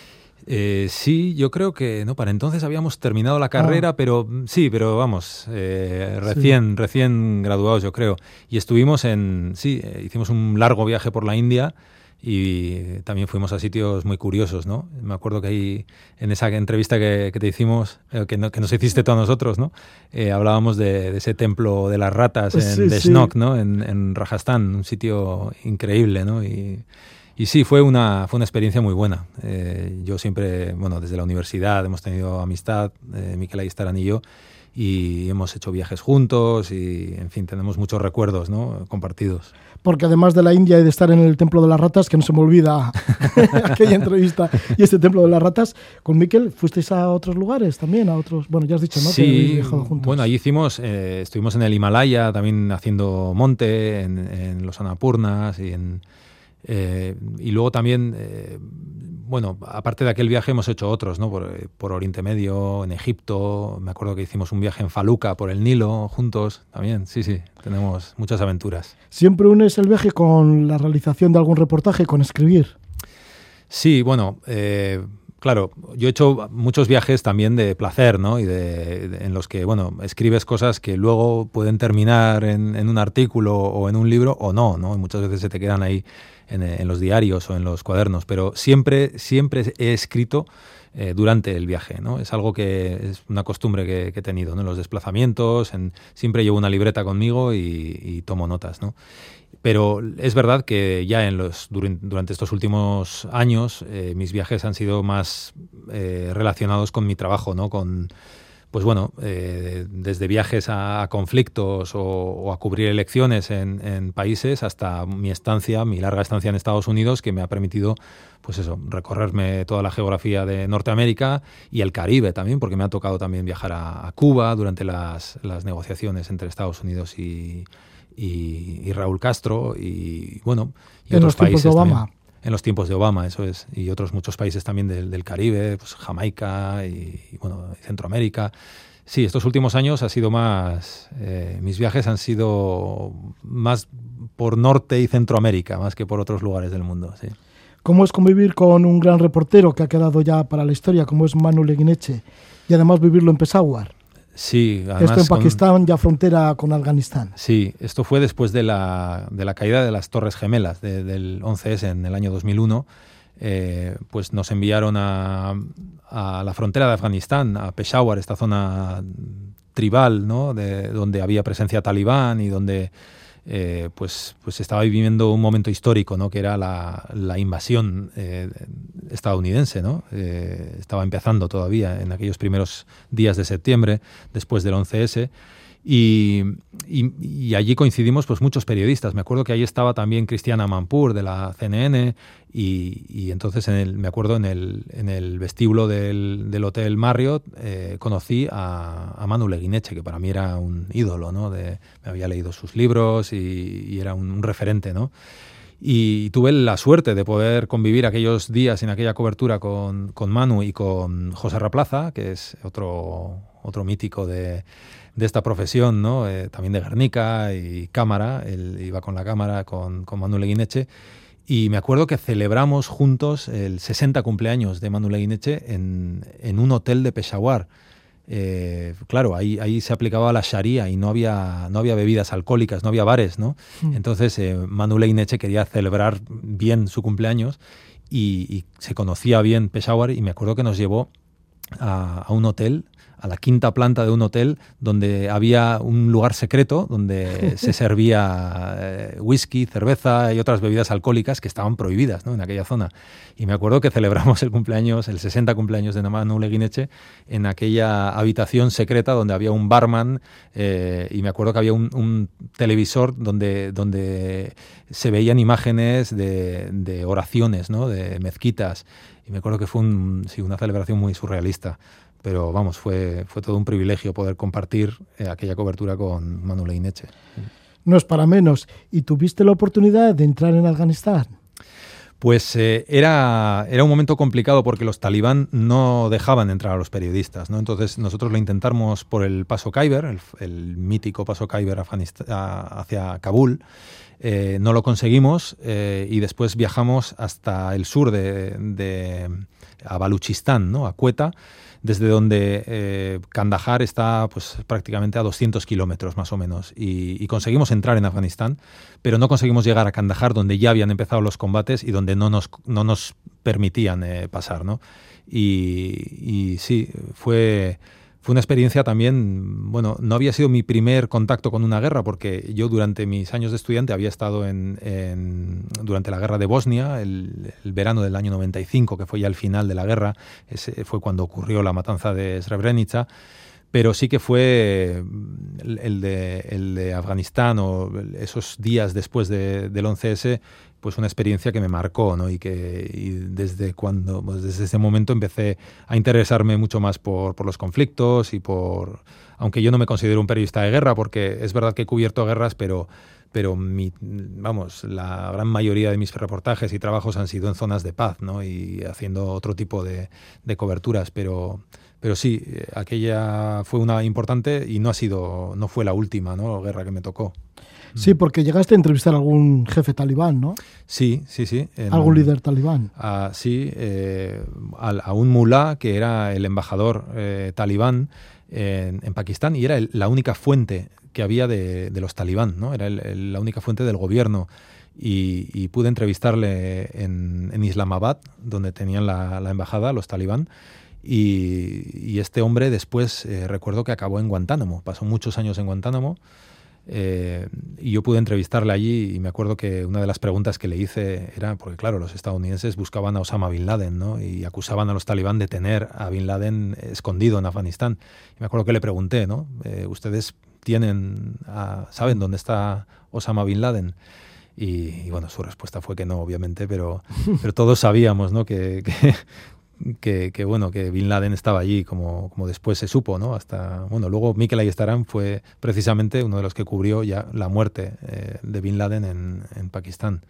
Speaker 4: Eh, sí, yo creo que no, para entonces habíamos terminado la carrera, ah. pero mm, sí, pero vamos, eh, recién, recién graduados, yo creo. Y estuvimos en, sí, hicimos un largo viaje por la India y también fuimos a sitios muy curiosos, ¿no? Me acuerdo que ahí, en esa entrevista que, te hicimos, eh, que, no, que, nos hiciste a nosotros, ¿no? Eh, hablábamos de, ese templo de las ratas en sí, ¿no? En, en, Rajasthan, un sitio increíble, ¿no? Y, y sí, fue una, fue una experiencia muy buena. Eh, yo siempre, bueno, desde la universidad hemos tenido amistad, eh, Miquel Aguistaran y yo, y hemos hecho viajes juntos y, en fin, tenemos muchos recuerdos ¿no? compartidos.
Speaker 2: Porque además de la India y de estar en el Templo de las Ratas, que no se me olvida aquella entrevista y este Templo de las Ratas, con Miquel, ¿fuisteis a otros lugares también? a otros Bueno, ya has dicho, ¿no?
Speaker 4: Sí, bueno, allí hicimos, eh, estuvimos en el Himalaya también haciendo monte, en, en los Anapurnas y en eh, y luego también, eh, bueno, aparte de aquel viaje hemos hecho otros, ¿no? Por, Oriente Medio, en Egipto, me acuerdo que hicimos un viaje en Faluca por el Nilo juntos, también, sí, sí, tenemos muchas aventuras.
Speaker 2: ¿Siempre unes el viaje con la realización de algún reportaje, con escribir?
Speaker 4: Sí, bueno, eh, claro, yo he hecho muchos viajes también de placer, ¿no? Y de, en los que, bueno, escribes cosas que luego pueden terminar en, en, un artículo o en un libro o no, ¿no? Y muchas veces se te quedan ahí en, los diarios o en los cuadernos, pero siempre, siempre he escrito eh, durante el viaje. ¿no? Es algo que es una costumbre que, he tenido ¿no? en los desplazamientos, en, siempre llevo una libreta conmigo y, tomo notas. ¿no? Pero es verdad que ya en los, durante estos últimos años eh, mis viajes han sido más eh, relacionados con mi trabajo, ¿no? con pues bueno, eh, desde viajes a, conflictos o, a cubrir elecciones en, países hasta mi estancia, mi larga estancia en Estados Unidos, que me ha permitido, pues eso, recorrerme toda la geografía de Norteamérica y el Caribe también, porque me ha tocado también viajar a, Cuba durante las, negociaciones entre Estados Unidos y, Raúl Castro y bueno, y
Speaker 2: en otros países. De Obama
Speaker 4: en los tiempos de Obama, eso es, y otros muchos países también del, Caribe, pues Jamaica y, Centroamérica. Sí, estos últimos años ha sido más, eh, mis viajes han sido más por Norte y Centroamérica, más que por otros lugares del mundo.
Speaker 2: ¿Cómo es convivir con un gran reportero que ha quedado ya para la historia, como es Manu Leguineche, y además vivirlo en Peshawar?
Speaker 4: Sí,
Speaker 2: esto en Pakistán, ya frontera con Afganistán.
Speaker 4: Sí, esto fue después de la, de la caída de las Torres Gemelas del 11S en el año 2001. Eh, pues nos enviaron a, a, la frontera de Afganistán, a Peshawar, esta zona tribal, ¿no? de, donde había presencia talibán y donde eh, pues, pues estaba viviendo un momento histórico, ¿no? que era la, la invasión eh, estadounidense. ¿no? Eh, estaba empezando todavía en aquellos primeros días de septiembre, después del 11S. Y, allí coincidimos pues muchos periodistas. Me acuerdo que ahí estaba también Cristiana Mampur de la CNN y, y entonces en el, me acuerdo en el, en el vestíbulo del, del Hotel Marriott eh, conocí a, a, Manu Leguineche, que para mí era un ídolo, ¿no? De, me había leído sus libros y, era un, un referente, ¿no? Y tuve la suerte de poder convivir aquellos días en aquella cobertura con, con Manu y con José Raplaza, que es otro, otro mítico de, de esta profesión, ¿no? Eh, también de Guernica y cámara, él iba con la cámara con, con Manuel Leguineche, y me acuerdo que celebramos juntos el 60 cumpleaños de Manuel Leguineche en, en un hotel de Peshawar. Eh, claro, ahí, ahí se aplicaba la Sharia y no había, no había bebidas alcohólicas, no había bares, ¿no? Mm. Entonces eh, Manuel quería celebrar bien su cumpleaños y, y, se conocía bien Peshawar y me acuerdo que nos llevó a, a un hotel a la quinta planta de un hotel donde había un lugar secreto donde se servía eh, whisky, cerveza y otras bebidas alcohólicas que estaban prohibidas ¿no? en aquella zona. Y me acuerdo que celebramos el cumpleaños, el 60 cumpleaños de Manu Leguineche en aquella habitación secreta donde había un barman eh, y me acuerdo que había un, televisor donde, donde se veían imágenes de, de oraciones, ¿no? de mezquitas. Y me acuerdo que fue un, sí, una celebración muy surrealista pero vamos, fue, fue todo un privilegio poder compartir eh, aquella cobertura con Manuel Ineche.
Speaker 2: No es para menos. ¿Y tuviste la oportunidad de entrar en Afganistán?
Speaker 4: Pues eh, era, era un momento complicado porque los talibán no dejaban entrar a los periodistas. ¿no? Entonces nosotros lo intentamos por el paso Khyber, el, mítico paso Khyber hacia Kabul. Eh, no lo conseguimos y después viajamos hasta el sur de, a Baluchistán, ¿no? a Quetta, desde donde eh, Kandahar está pues, prácticamente a 200 kilómetros más o menos. Y, conseguimos entrar en Afganistán, pero no conseguimos llegar a Kandahar, donde ya habían empezado los combates y donde no nos, no nos permitían eh, pasar. ¿no? Y, y sí, fue fue una experiencia también, bueno, no había sido mi primer contacto con una guerra, porque yo durante mis años de estudiante había estado en, durante la guerra de Bosnia, el, verano del año 95, que fue ya el final de la guerra, ese fue cuando ocurrió la matanza de Srebrenica, pero sí que fue el, de, el de Afganistán o esos días después del 11S pues una experiencia que me marcó, ¿no? Y que desde cuando, pues desde ese momento empecé a interesarme mucho más por, por, los conflictos y por, aunque yo no me considero un periodista de guerra, porque es verdad que he cubierto guerras, pero pero mi, vamos, la gran mayoría de mis reportajes y trabajos han sido en zonas de paz, ¿no? Y haciendo otro tipo de, de coberturas, pero pero sí, aquella fue una importante y no ha sido, no fue la última, ¿no? Guerra que me tocó.
Speaker 2: Sí, porque llegaste a entrevistar a algún jefe talibán, ¿no?
Speaker 4: Sí, sí, sí.
Speaker 2: ¿Algún líder talibán?
Speaker 4: sí, eh, a, un mulá que era el embajador eh, talibán en, Pakistán y era la única fuente que había de, los talibán, ¿no? Era la única fuente del gobierno. Y, pude entrevistarle en, Islamabad, donde tenían la, embajada, los talibán. Y, este hombre después, eh, recuerdo que acabó en Guantánamo, pasó muchos años en Guantánamo eh, y yo pude entrevistarle allí y me acuerdo que una de las preguntas que le hice era, porque claro, los estadounidenses buscaban a Osama Bin Laden ¿no? y acusaban a los talibán de tener a Bin Laden escondido en Afganistán. Y me acuerdo que le pregunté, ¿no? Eh, ¿Ustedes tienen, saben dónde está Osama Bin Laden? Y, bueno, su respuesta fue que no, obviamente, pero, pero todos sabíamos ¿no? que, que, bueno, que Bin Laden estaba allí, como, como después se supo, ¿no? Hasta, bueno, luego Mikel Ayestaran fue precisamente uno de los que cubrió ya la muerte eh, de Bin Laden en, en Pakistán.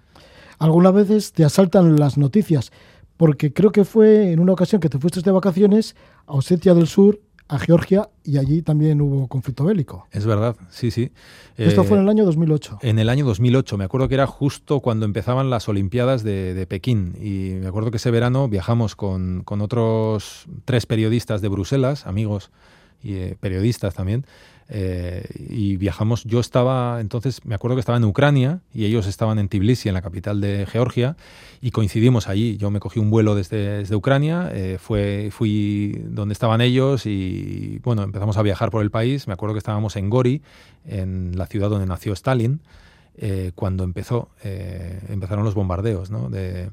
Speaker 2: Algunas veces te asaltan las noticias, porque creo que fue en una ocasión que te fuiste de vacaciones a Osetia del Sur a Georgia y allí también hubo conflicto bélico.
Speaker 4: Es verdad, sí, sí.
Speaker 2: Esto fue en el año 2008.
Speaker 4: En el año 2008, me acuerdo que era justo cuando empezaban las Olimpiadas de, Pekín y me acuerdo que ese verano viajamos con, con otros tres periodistas de Bruselas, amigos y eh, periodistas también, eh, y viajamos, yo estaba, entonces me acuerdo que estaba en Ucrania y ellos estaban en Tbilisi, en la capital de Georgia, y coincidimos allí. Yo me cogí un vuelo desde, Ucrania, eh, fue, fui donde estaban ellos y bueno, empezamos a viajar por el país. Me acuerdo que estábamos en Gori, en la ciudad donde nació Stalin, eh, cuando empezó, empezaron los bombardeos ¿no? de,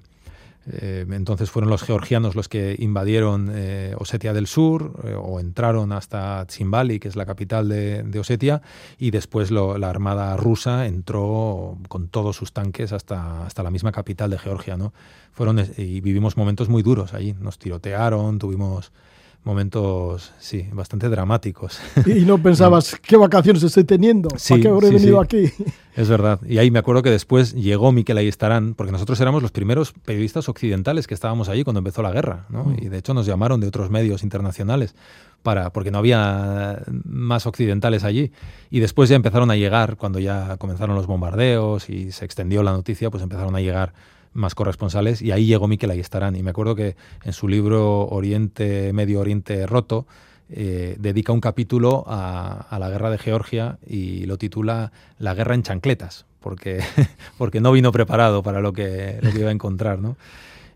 Speaker 4: eh, entonces fueron los georgianos los que invadieron eh, Osetia del Sur eh, o entraron hasta Tsimbali, que es la capital de, Osetia, y después la armada rusa entró con todos sus tanques hasta, hasta la misma capital de Georgia. ¿no? Fueron, y vivimos momentos muy duros allí. Nos tirotearon, tuvimos momentos, sí, bastante dramáticos.
Speaker 2: Y no pensabas, ¿qué vacaciones estoy teniendo? ¿Para qué habré venido aquí?
Speaker 4: Es verdad. Y ahí me acuerdo que después llegó Miquel Ayestarán, porque nosotros éramos los primeros periodistas occidentales que estábamos allí cuando empezó la guerra, ¿no? Mm. Y de hecho nos llamaron de otros medios internacionales para, porque no había más occidentales allí. Y después ya empezaron a llegar, cuando ya comenzaron los bombardeos y se extendió la noticia, pues empezaron a llegar más corresponsales y ahí llegó Miquel estarán Y me acuerdo que en su libro Oriente, Medio Oriente Roto, eh, dedica un capítulo a, a, la guerra de Georgia y lo titula La guerra en chancletas, porque, porque no vino preparado para lo que, lo que iba a encontrar. ¿no?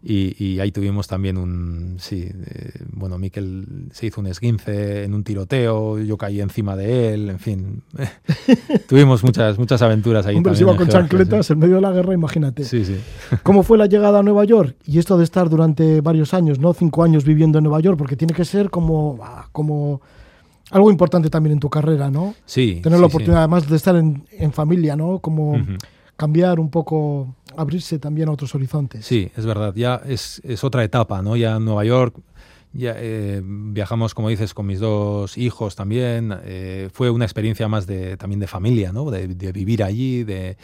Speaker 4: Y, ahí tuvimos también un, sí, eh, bueno, Miquel se hizo un esguince en un tiroteo, yo caí encima de él, en fin, tuvimos muchas, muchas aventuras ahí.
Speaker 2: Hombre, se iba con chancletas en medio de la guerra, imagínate.
Speaker 4: Sí, sí.
Speaker 2: ¿Cómo fue la llegada a Nueva York? Y esto de estar durante varios años, ¿no? Cinco años viviendo en Nueva York, porque tiene que ser como, ah, como algo importante también en tu carrera, ¿no?
Speaker 4: Sí.
Speaker 2: Tener la oportunidad además de estar en, en familia, ¿no? Como cambiar un poco, abrirse también a otros horizontes.
Speaker 4: Sí, es verdad, ya es, es otra etapa, ¿no? Ya en Nueva York ya, eh, viajamos, como dices, con mis dos hijos también. Eh, fue una experiencia más de, también de familia, ¿no? de vivir allí, de,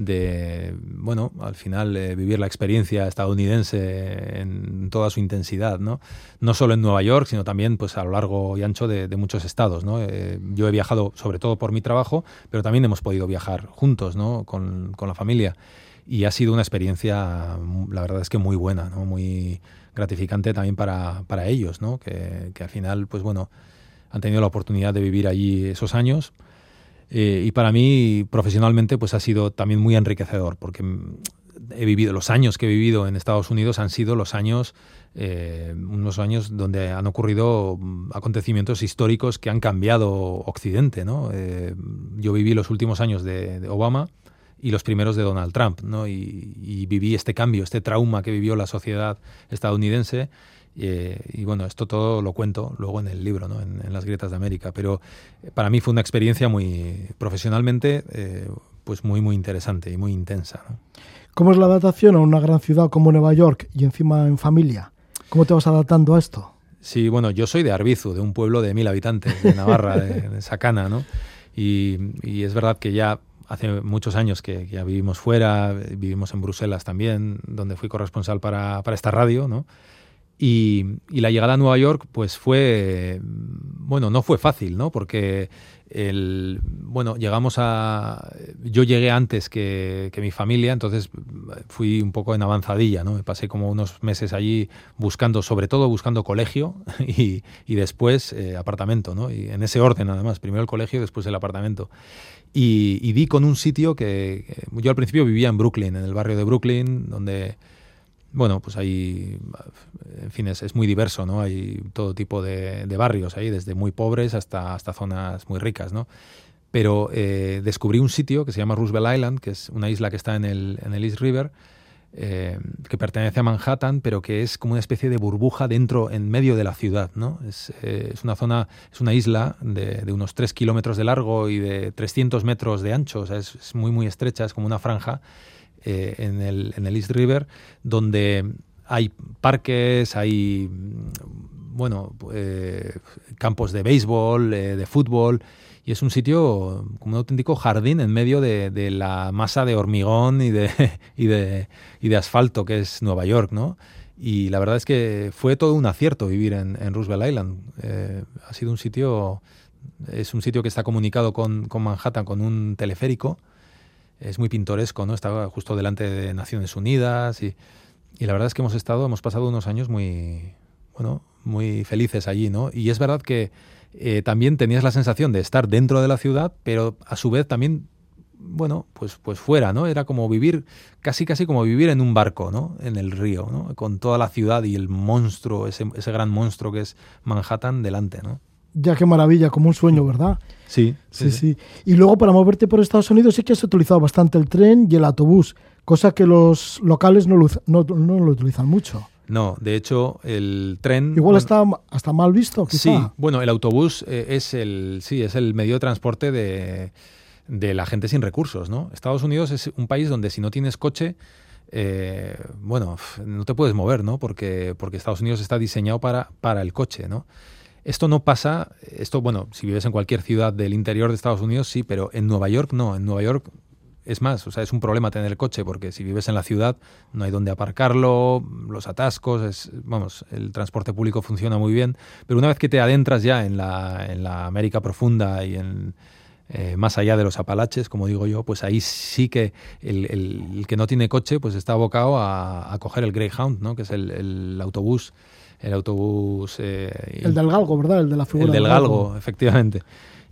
Speaker 4: de, bueno, al final eh, vivir la experiencia estadounidense en toda su intensidad, ¿no? No solo en Nueva York, sino también pues a lo largo y ancho de, muchos estados, ¿no? Eh, yo he viajado sobre todo por mi trabajo, pero también hemos podido viajar juntos, ¿no? Con, con la familia. Y ha sido una experiencia, la verdad es que muy buena, ¿no? muy gratificante también para, para ellos, ¿no? que, al final, pues bueno, han tenido la oportunidad de vivir allí esos años. Eh, y para mí, profesionalmente, pues ha sido también muy enriquecedor, porque he vivido, los años que he vivido en Estados Unidos han sido los años, eh, unos años donde han ocurrido acontecimientos históricos que han cambiado Occidente, ¿no? Eh, yo viví los últimos años de Obama, y los primeros de Donald Trump, ¿no? Y, viví este cambio, este trauma que vivió la sociedad estadounidense. Eh, y bueno, esto todo lo cuento luego en el libro, ¿no? en, las grietas de América. Pero eh, para mí fue una experiencia muy profesionalmente, eh, pues muy, muy interesante y muy intensa.
Speaker 2: ¿Cómo es la adaptación a una gran ciudad como Nueva York y encima en familia? ¿Cómo te vas adaptando a esto?
Speaker 4: Sí, bueno, yo soy de Arbizu, de un pueblo de mil habitantes, de Navarra, de, de Sacana, ¿no? Y, y, es verdad que ya hace muchos años que, ya vivimos fuera, vivimos en Bruselas también, donde fui corresponsal para, para esta radio, ¿no? Y, y, la llegada a Nueva York, pues fue, bueno, no fue fácil, ¿no? Porque el, bueno, llegamos a, yo llegué antes que, que, mi familia, entonces fui un poco en avanzadilla, ¿no? Me pasé como unos meses allí buscando, sobre todo buscando colegio y, y después eh, apartamento, ¿no? Y en ese orden además, primero el colegio, después el apartamento. Y, y, di con un sitio que, yo al principio vivía en Brooklyn, en el barrio de Brooklyn, donde, bueno, pues ahí, en fin, es, muy diverso, ¿no? Hay todo tipo de, de, barrios ahí, desde muy pobres hasta, hasta zonas muy ricas, ¿no? Pero eh, descubrí un sitio que se llama Roosevelt Island, que es una isla que está en el, en el East River, eh, que pertenece a Manhattan, pero que es como una especie de burbuja dentro, en medio de la ciudad. ¿no? Es, eh, es una zona, es una isla de, unos 3 kilómetros de largo y de 300 metros de ancho, o sea, es, muy, muy estrecha, es como una franja eh, en, el, en el East River, donde hay parques, hay bueno, campos de béisbol, de fútbol, y es un sitio como un auténtico jardín en medio de, de la masa de hormigón y de, y, de, y de, asfalto que es Nueva York, ¿no? Y la verdad es que fue todo un acierto vivir en, en Roosevelt Island. Eh, ha sido un sitio, es un sitio que está comunicado con, con, Manhattan con un teleférico. Es muy pintoresco, ¿no? Estaba justo delante de Naciones Unidas y, y la verdad es que hemos estado, hemos pasado unos años muy, bueno, muy felices allí, ¿no? Y es verdad que eh, también tenías la sensación de estar dentro de la ciudad, pero a su vez también, bueno, pues, pues fuera, ¿no? Era como vivir, casi casi como vivir en un barco, ¿no? En el río, ¿no? Con toda la ciudad y el monstruo, ese, ese gran monstruo que es Manhattan delante, ¿no?
Speaker 2: Ya qué maravilla, como un sueño, ¿verdad?
Speaker 4: Sí,
Speaker 2: sí, sí. sí. Y luego para moverte por Estados Unidos sí que has utilizado bastante el tren y el autobús, cosa que los locales no no, no lo utilizan mucho.
Speaker 4: No, de hecho, el tren.
Speaker 2: Igual bueno, está hasta mal visto, quizá.
Speaker 4: Sí, bueno, el autobús eh, es el. Sí, es el medio de transporte de, de, la gente sin recursos, ¿no? Estados Unidos es un país donde si no tienes coche. Eh, bueno, no te puedes mover, ¿no? Porque, porque Estados Unidos está diseñado para, para el coche, ¿no? Esto no pasa, esto, bueno, si vives en cualquier ciudad del interior de Estados Unidos, sí, pero en Nueva York no. En Nueva York es más, o sea, es un problema tener el coche porque si vives en la ciudad no hay dónde aparcarlo, los atascos, es, vamos, el transporte público funciona muy bien, pero una vez que te adentras ya en la, en la América profunda y en, eh, más allá de los Apalaches, como digo yo, pues ahí sí que el, el, el que no tiene coche pues está abocado a, a coger el Greyhound, ¿no? que es el, el autobús. El autobús. Eh,
Speaker 2: el del galgo, ¿verdad? El de la figura.
Speaker 4: El del, del galgo, galgo, efectivamente.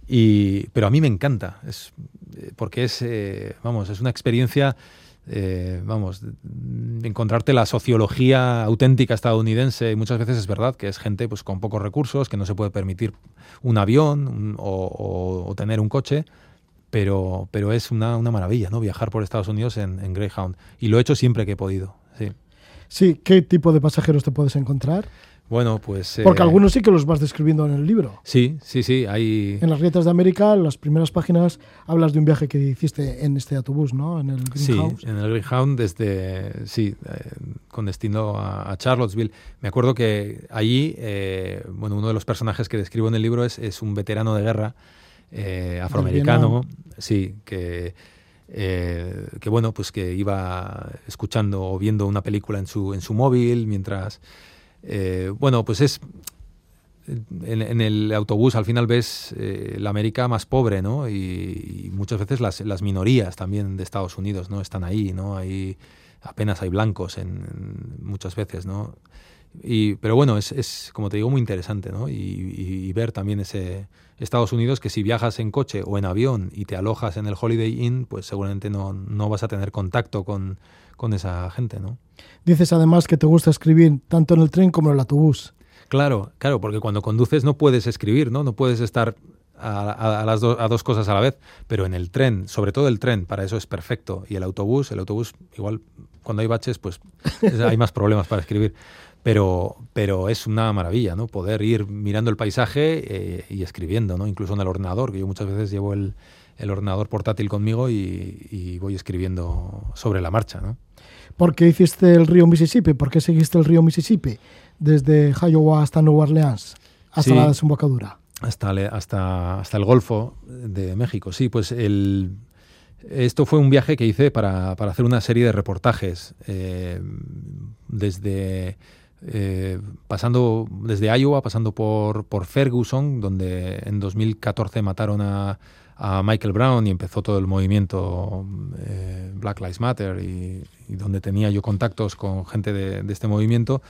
Speaker 4: Y, pero a mí me encanta, es, porque es, eh, vamos, es una experiencia, eh, vamos, encontrarte la sociología auténtica estadounidense. Y muchas veces es verdad que es gente pues, con pocos recursos, que no se puede permitir un avión o, tener un coche. Pero, pero es una, una, maravilla, ¿no? Viajar por Estados Unidos en, en Greyhound. Y lo he hecho siempre que he podido, sí.
Speaker 2: Sí, ¿qué tipo de pasajeros te puedes encontrar?
Speaker 4: Bueno, pues...
Speaker 2: Porque eh, algunos sí que los vas describiendo en el libro.
Speaker 4: Sí, sí, sí. Hay...
Speaker 2: En las grietas de América, las primeras páginas, hablas de un viaje que hiciste en este autobús, ¿no? En el Greenhouse.
Speaker 4: Sí, en el Greenhound desde... Sí, eh, con destino a, a, Charlottesville. Me acuerdo que allí, eh, bueno, uno de los personajes que describo en el libro es, es un veterano de guerra eh, afroamericano, sí, que... Eh, que bueno, pues que iba escuchando o viendo una película en su, en su móvil mientras eh, bueno, pues es en, el autobús al final ves eh, la América más pobre, ¿no? Y, muchas veces las, minorías también de Estados Unidos, ¿no? Están ahí, ¿no? Hay, apenas hay blancos en, muchas veces, ¿no? Y, pero bueno, es, es, como te digo, muy interesante, ¿no? Y, ver también ese Estados Unidos que si viajas en coche o en avión y te alojas en el Holiday Inn, pues seguramente no, no vas a tener contacto con, con esa gente, ¿no?
Speaker 2: Dices además que te gusta escribir tanto en el tren como en el autobús.
Speaker 4: Claro, claro, porque cuando conduces no puedes escribir, ¿no? No puedes estar a, las a dos cosas a la vez, pero en el tren, sobre todo el tren, para eso es perfecto. Y el autobús, el autobús, igual cuando hay baches, pues hay más problemas para escribir. Pero, pero es una maravilla, ¿no? Poder ir mirando el paisaje eh, y escribiendo, ¿no? Incluso en el ordenador, que yo muchas veces llevo el, el ordenador portátil conmigo y, y, voy escribiendo sobre la marcha, ¿no?
Speaker 2: ¿Por qué hiciste el río Mississippi? ¿Por qué seguiste el río Mississippi? desde Iowa hasta Nueva Orleans, hasta la desembocadura.
Speaker 4: Hasta, hasta, hasta el Golfo de México, sí, pues el, esto fue un viaje que hice para, para hacer una serie de reportajes eh, desde eh, pasando desde Iowa, pasando por, por Ferguson, donde en 2014 mataron a, Michael Brown y empezó todo el movimiento eh, Black Lives Matter y, donde tenía yo contactos con gente de, de este movimiento.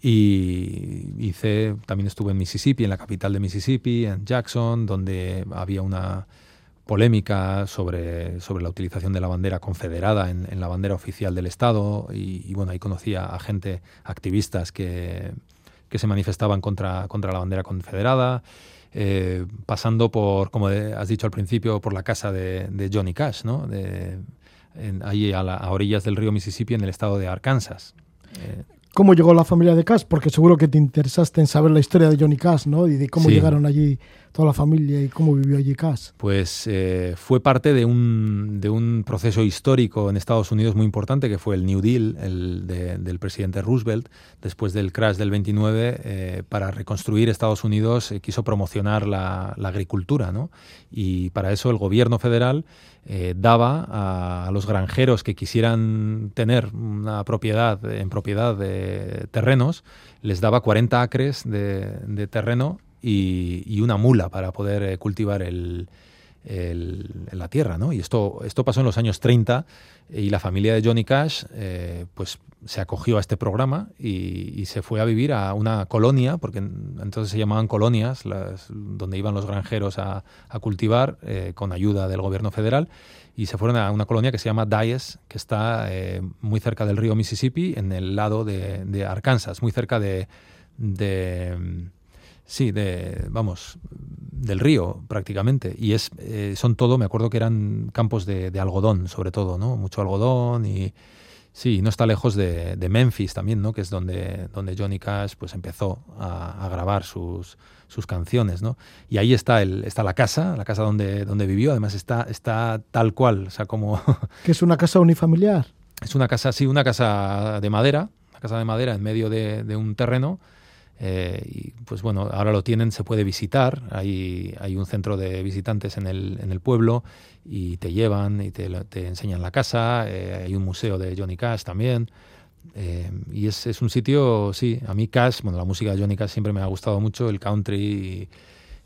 Speaker 4: Y hice, también estuve en Mississippi, en la capital de Mississippi, en Jackson, donde había una polémica sobre, sobre la utilización de la bandera confederada en, la bandera oficial del Estado. Y, bueno, ahí conocía a gente, activistas que, que se manifestaban contra, contra la bandera confederada. Eh, pasando por, como has dicho al principio, por la casa de, Johnny Cash, ¿no? De, ahí a, a, orillas del río Mississippi, en el estado de Arkansas.
Speaker 2: Eh, cómo llegó la familia de Cash, porque seguro que te interesaste en saber la historia de Johnny Cash, ¿no? Y de cómo llegaron allí toda la familia y cómo vivió allí Cash.
Speaker 4: Pues eh, fue parte de un, de un proceso histórico en Estados Unidos muy importante, que fue el New Deal el del presidente Roosevelt, después del crash del 29, eh, para reconstruir Estados Unidos eh, quiso promocionar la, agricultura, ¿no? Y para eso el gobierno federal daba a, los granjeros que quisieran tener una propiedad en propiedad de terrenos, les daba 40 acres de, terreno y, una mula para poder eh, cultivar el, la tierra, ¿no? Y esto, esto pasó en los años 30 y la familia de Johnny Cash eh, pues se acogió a este programa y, se fue a vivir a una colonia, porque entonces se llamaban colonias, las, donde iban los granjeros a, cultivar eh, con ayuda del gobierno federal, y se fueron a una colonia que se llama Dyess, que está eh, muy cerca del río Mississippi, en el lado de, Arkansas, muy cerca de, sí, de, vamos, del río prácticamente. Y es, eh, son todo, me acuerdo que eran campos de, de, algodón, sobre todo, ¿no? Mucho algodón y, Sí, no está lejos de, Memphis también, ¿no? Que es donde, donde Johnny Cash pues empezó a, grabar sus, sus canciones, ¿no? Y ahí está el, está la casa, la casa donde, donde vivió, además está, está tal cual, o sea, como...
Speaker 2: que es una casa unifamiliar.
Speaker 4: Es una casa, sí, una casa de madera, una casa de madera en medio de, de un terreno eh, y pues bueno, ahora lo tienen, se puede visitar. Hay, hay un centro de visitantes en el, en el pueblo y te llevan y te, te enseñan la casa. Eh, hay un museo de Johnny Cash también. Eh, y es, es, un sitio, sí, a mí Cash, bueno, la música de Johnny Cash siempre me ha gustado mucho, el country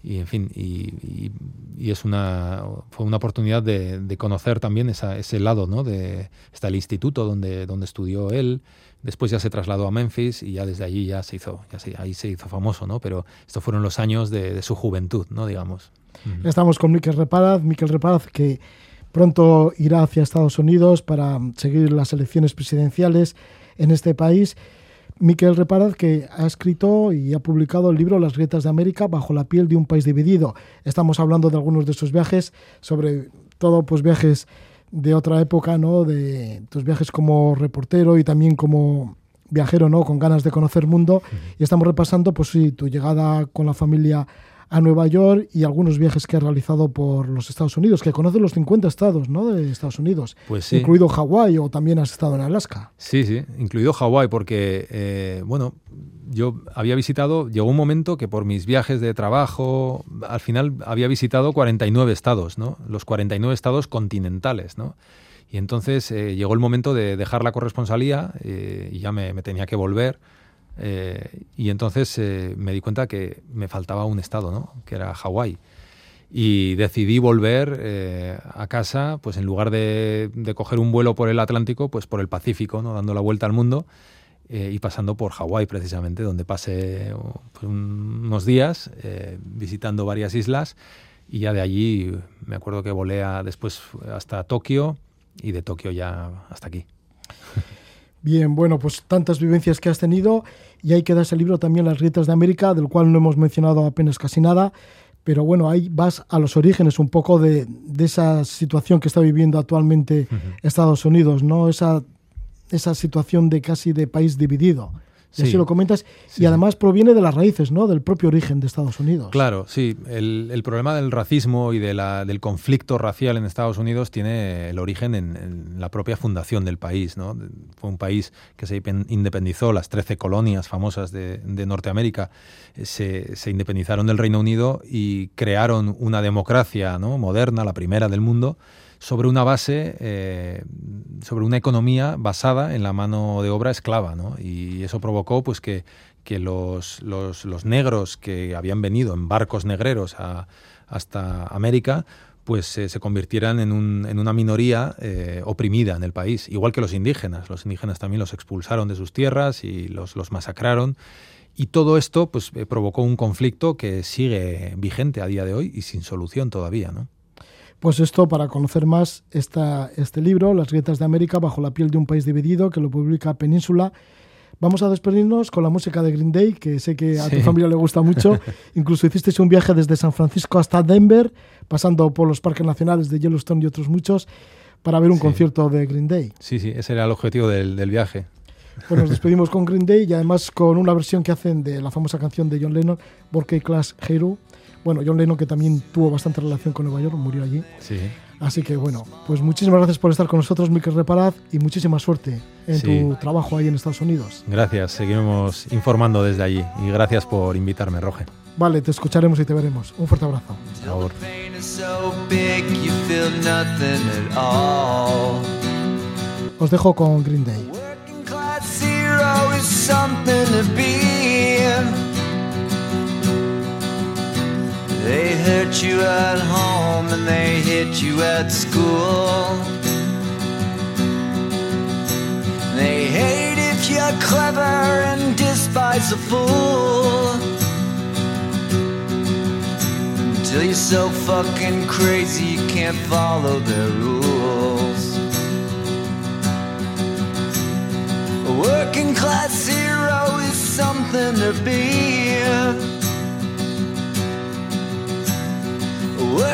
Speaker 4: y, en fin, y, es una, fue una oportunidad de, de conocer también esa, ese lado, ¿no? De, está el instituto donde, donde estudió él, Después ya se trasladó a Memphis y ya desde allí ya se hizo, ahí se hizo famoso, ¿no? Pero estos fueron los años de, su juventud, ¿no? Digamos.
Speaker 2: Estamos con Miquel Reparaz, Miquel Reparaz que pronto irá hacia Estados Unidos para seguir las elecciones presidenciales en este país. Miquel Reparaz, que ha escrito y ha publicado el libro Las grietas de América bajo la piel de un país dividido. Estamos hablando de algunos de sus viajes, sobre todo pues viajes de otra época, ¿no? De tus viajes como reportero y también como viajero, ¿no? Con ganas de conocer mundo. Y estamos repasando, pues sí, tu llegada con la familia a Nueva York y algunos viajes que has realizado por los Estados Unidos, que conoces los 50 estados, ¿no? De Estados Unidos.
Speaker 4: Pues sí.
Speaker 2: Incluido Hawái o también has estado en Alaska.
Speaker 4: Sí, sí, incluido Hawái porque, eh, bueno, yo había visitado, llegó un momento que por mis viajes de trabajo, al final había visitado 49 estados, ¿no? Los 49 estados continentales, ¿no? Y entonces eh, llegó el momento de dejar la corresponsalía eh, y ya me, tenía que volver Eh, y entonces eh, me di cuenta que me faltaba un estado, ¿no? que era Hawái. Y decidí volver eh, a casa, pues en lugar de, coger un vuelo por el Atlántico, pues por el Pacífico, ¿no? dando la vuelta al mundo y pasando por Hawái precisamente, donde pasé pues, unos días visitando varias islas. Y ya de allí me acuerdo que volé a, después hasta Tokio y de Tokio ya hasta aquí.
Speaker 2: Bien, bueno, pues tantas vivencias que has tenido y ahí queda ese libro también, Las Grietas de América, del cual no hemos mencionado apenas casi nada, pero bueno, ahí vas a los orígenes un poco de, de esa situación que está viviendo actualmente Estados Unidos, ¿no? Esa, esa situación de casi de país dividido. Y así lo comentas. y además proviene de las raíces, ¿no? Del propio origen de Estados Unidos.
Speaker 4: Claro, sí. El, el problema del racismo y de la, del conflicto racial en Estados Unidos tiene el origen en, en, la propia fundación del país, ¿no? Fue un país que se independizó, las 13 colonias famosas de, de Norteamérica eh, se, se, independizaron del Reino Unido y crearon una democracia ¿no? moderna, la primera del mundo, sobre una base, eh, sobre una economía basada en la mano de obra esclava, ¿no? Y eso provocó pues que, que los, los, los, negros que habían venido en barcos negreros a, hasta América pues eh, se convirtieran en, un, en una minoría eh, oprimida en el país, igual que los indígenas. Los indígenas también los expulsaron de sus tierras y los, los masacraron. Y todo esto pues, provocó un conflicto que sigue vigente a día de hoy y sin solución todavía, ¿no?
Speaker 2: Pues esto, para conocer más esta, este libro, Las grietas de América bajo la piel de un país dividido, que lo publica Península. Vamos a despedirnos con la música de Green Day, que sé que a sí. tu familia le gusta mucho. Incluso hicisteis un viaje desde San Francisco hasta Denver, pasando por los parques nacionales de Yellowstone y otros muchos, para ver un sí. concierto de Green Day.
Speaker 4: Sí, sí, ese era el objetivo del, del viaje.
Speaker 2: Pues nos despedimos con Green Day y además con una versión que hacen de la famosa canción de John Lennon, Borkey Class Hero, bueno, John Lennon, que también tuvo bastante relación con Nueva York, murió allí.
Speaker 4: Sí.
Speaker 2: Así que bueno, pues muchísimas gracias por estar con nosotros, Miquel Reparaz, y muchísima suerte en sí. tu trabajo ahí en Estados Unidos.
Speaker 4: Gracias, seguiremos informando desde allí y gracias por invitarme, Roge.
Speaker 2: Vale, te escucharemos y te veremos. Un fuerte abrazo.
Speaker 4: Por favor.
Speaker 2: Os dejo con Green Day.
Speaker 5: They hurt you at home and they hit you at school. They hate if you're clever and despise a fool. Until you're so fucking crazy you can't follow their rules. A working class hero is something to be.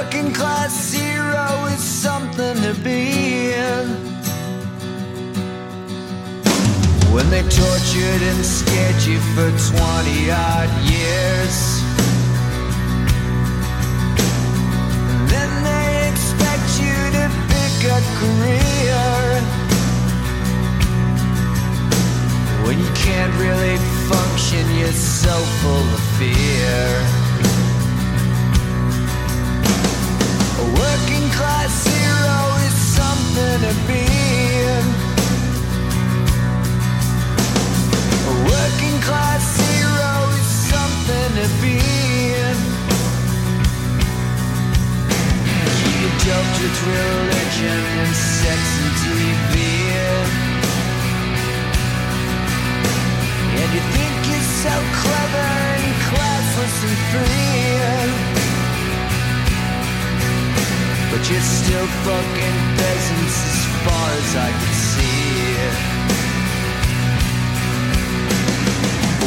Speaker 5: Working class hero is something to be in. When they tortured and scared you for 20 odd years. And then they expect you to pick a career. When you can't really function, you're so full of fear. So clever and classless and free. But you're still fucking peasants as far as I can see.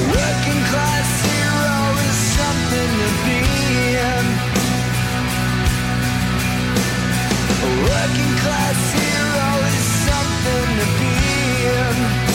Speaker 5: Working class hero is something to be. A working class hero is something to be.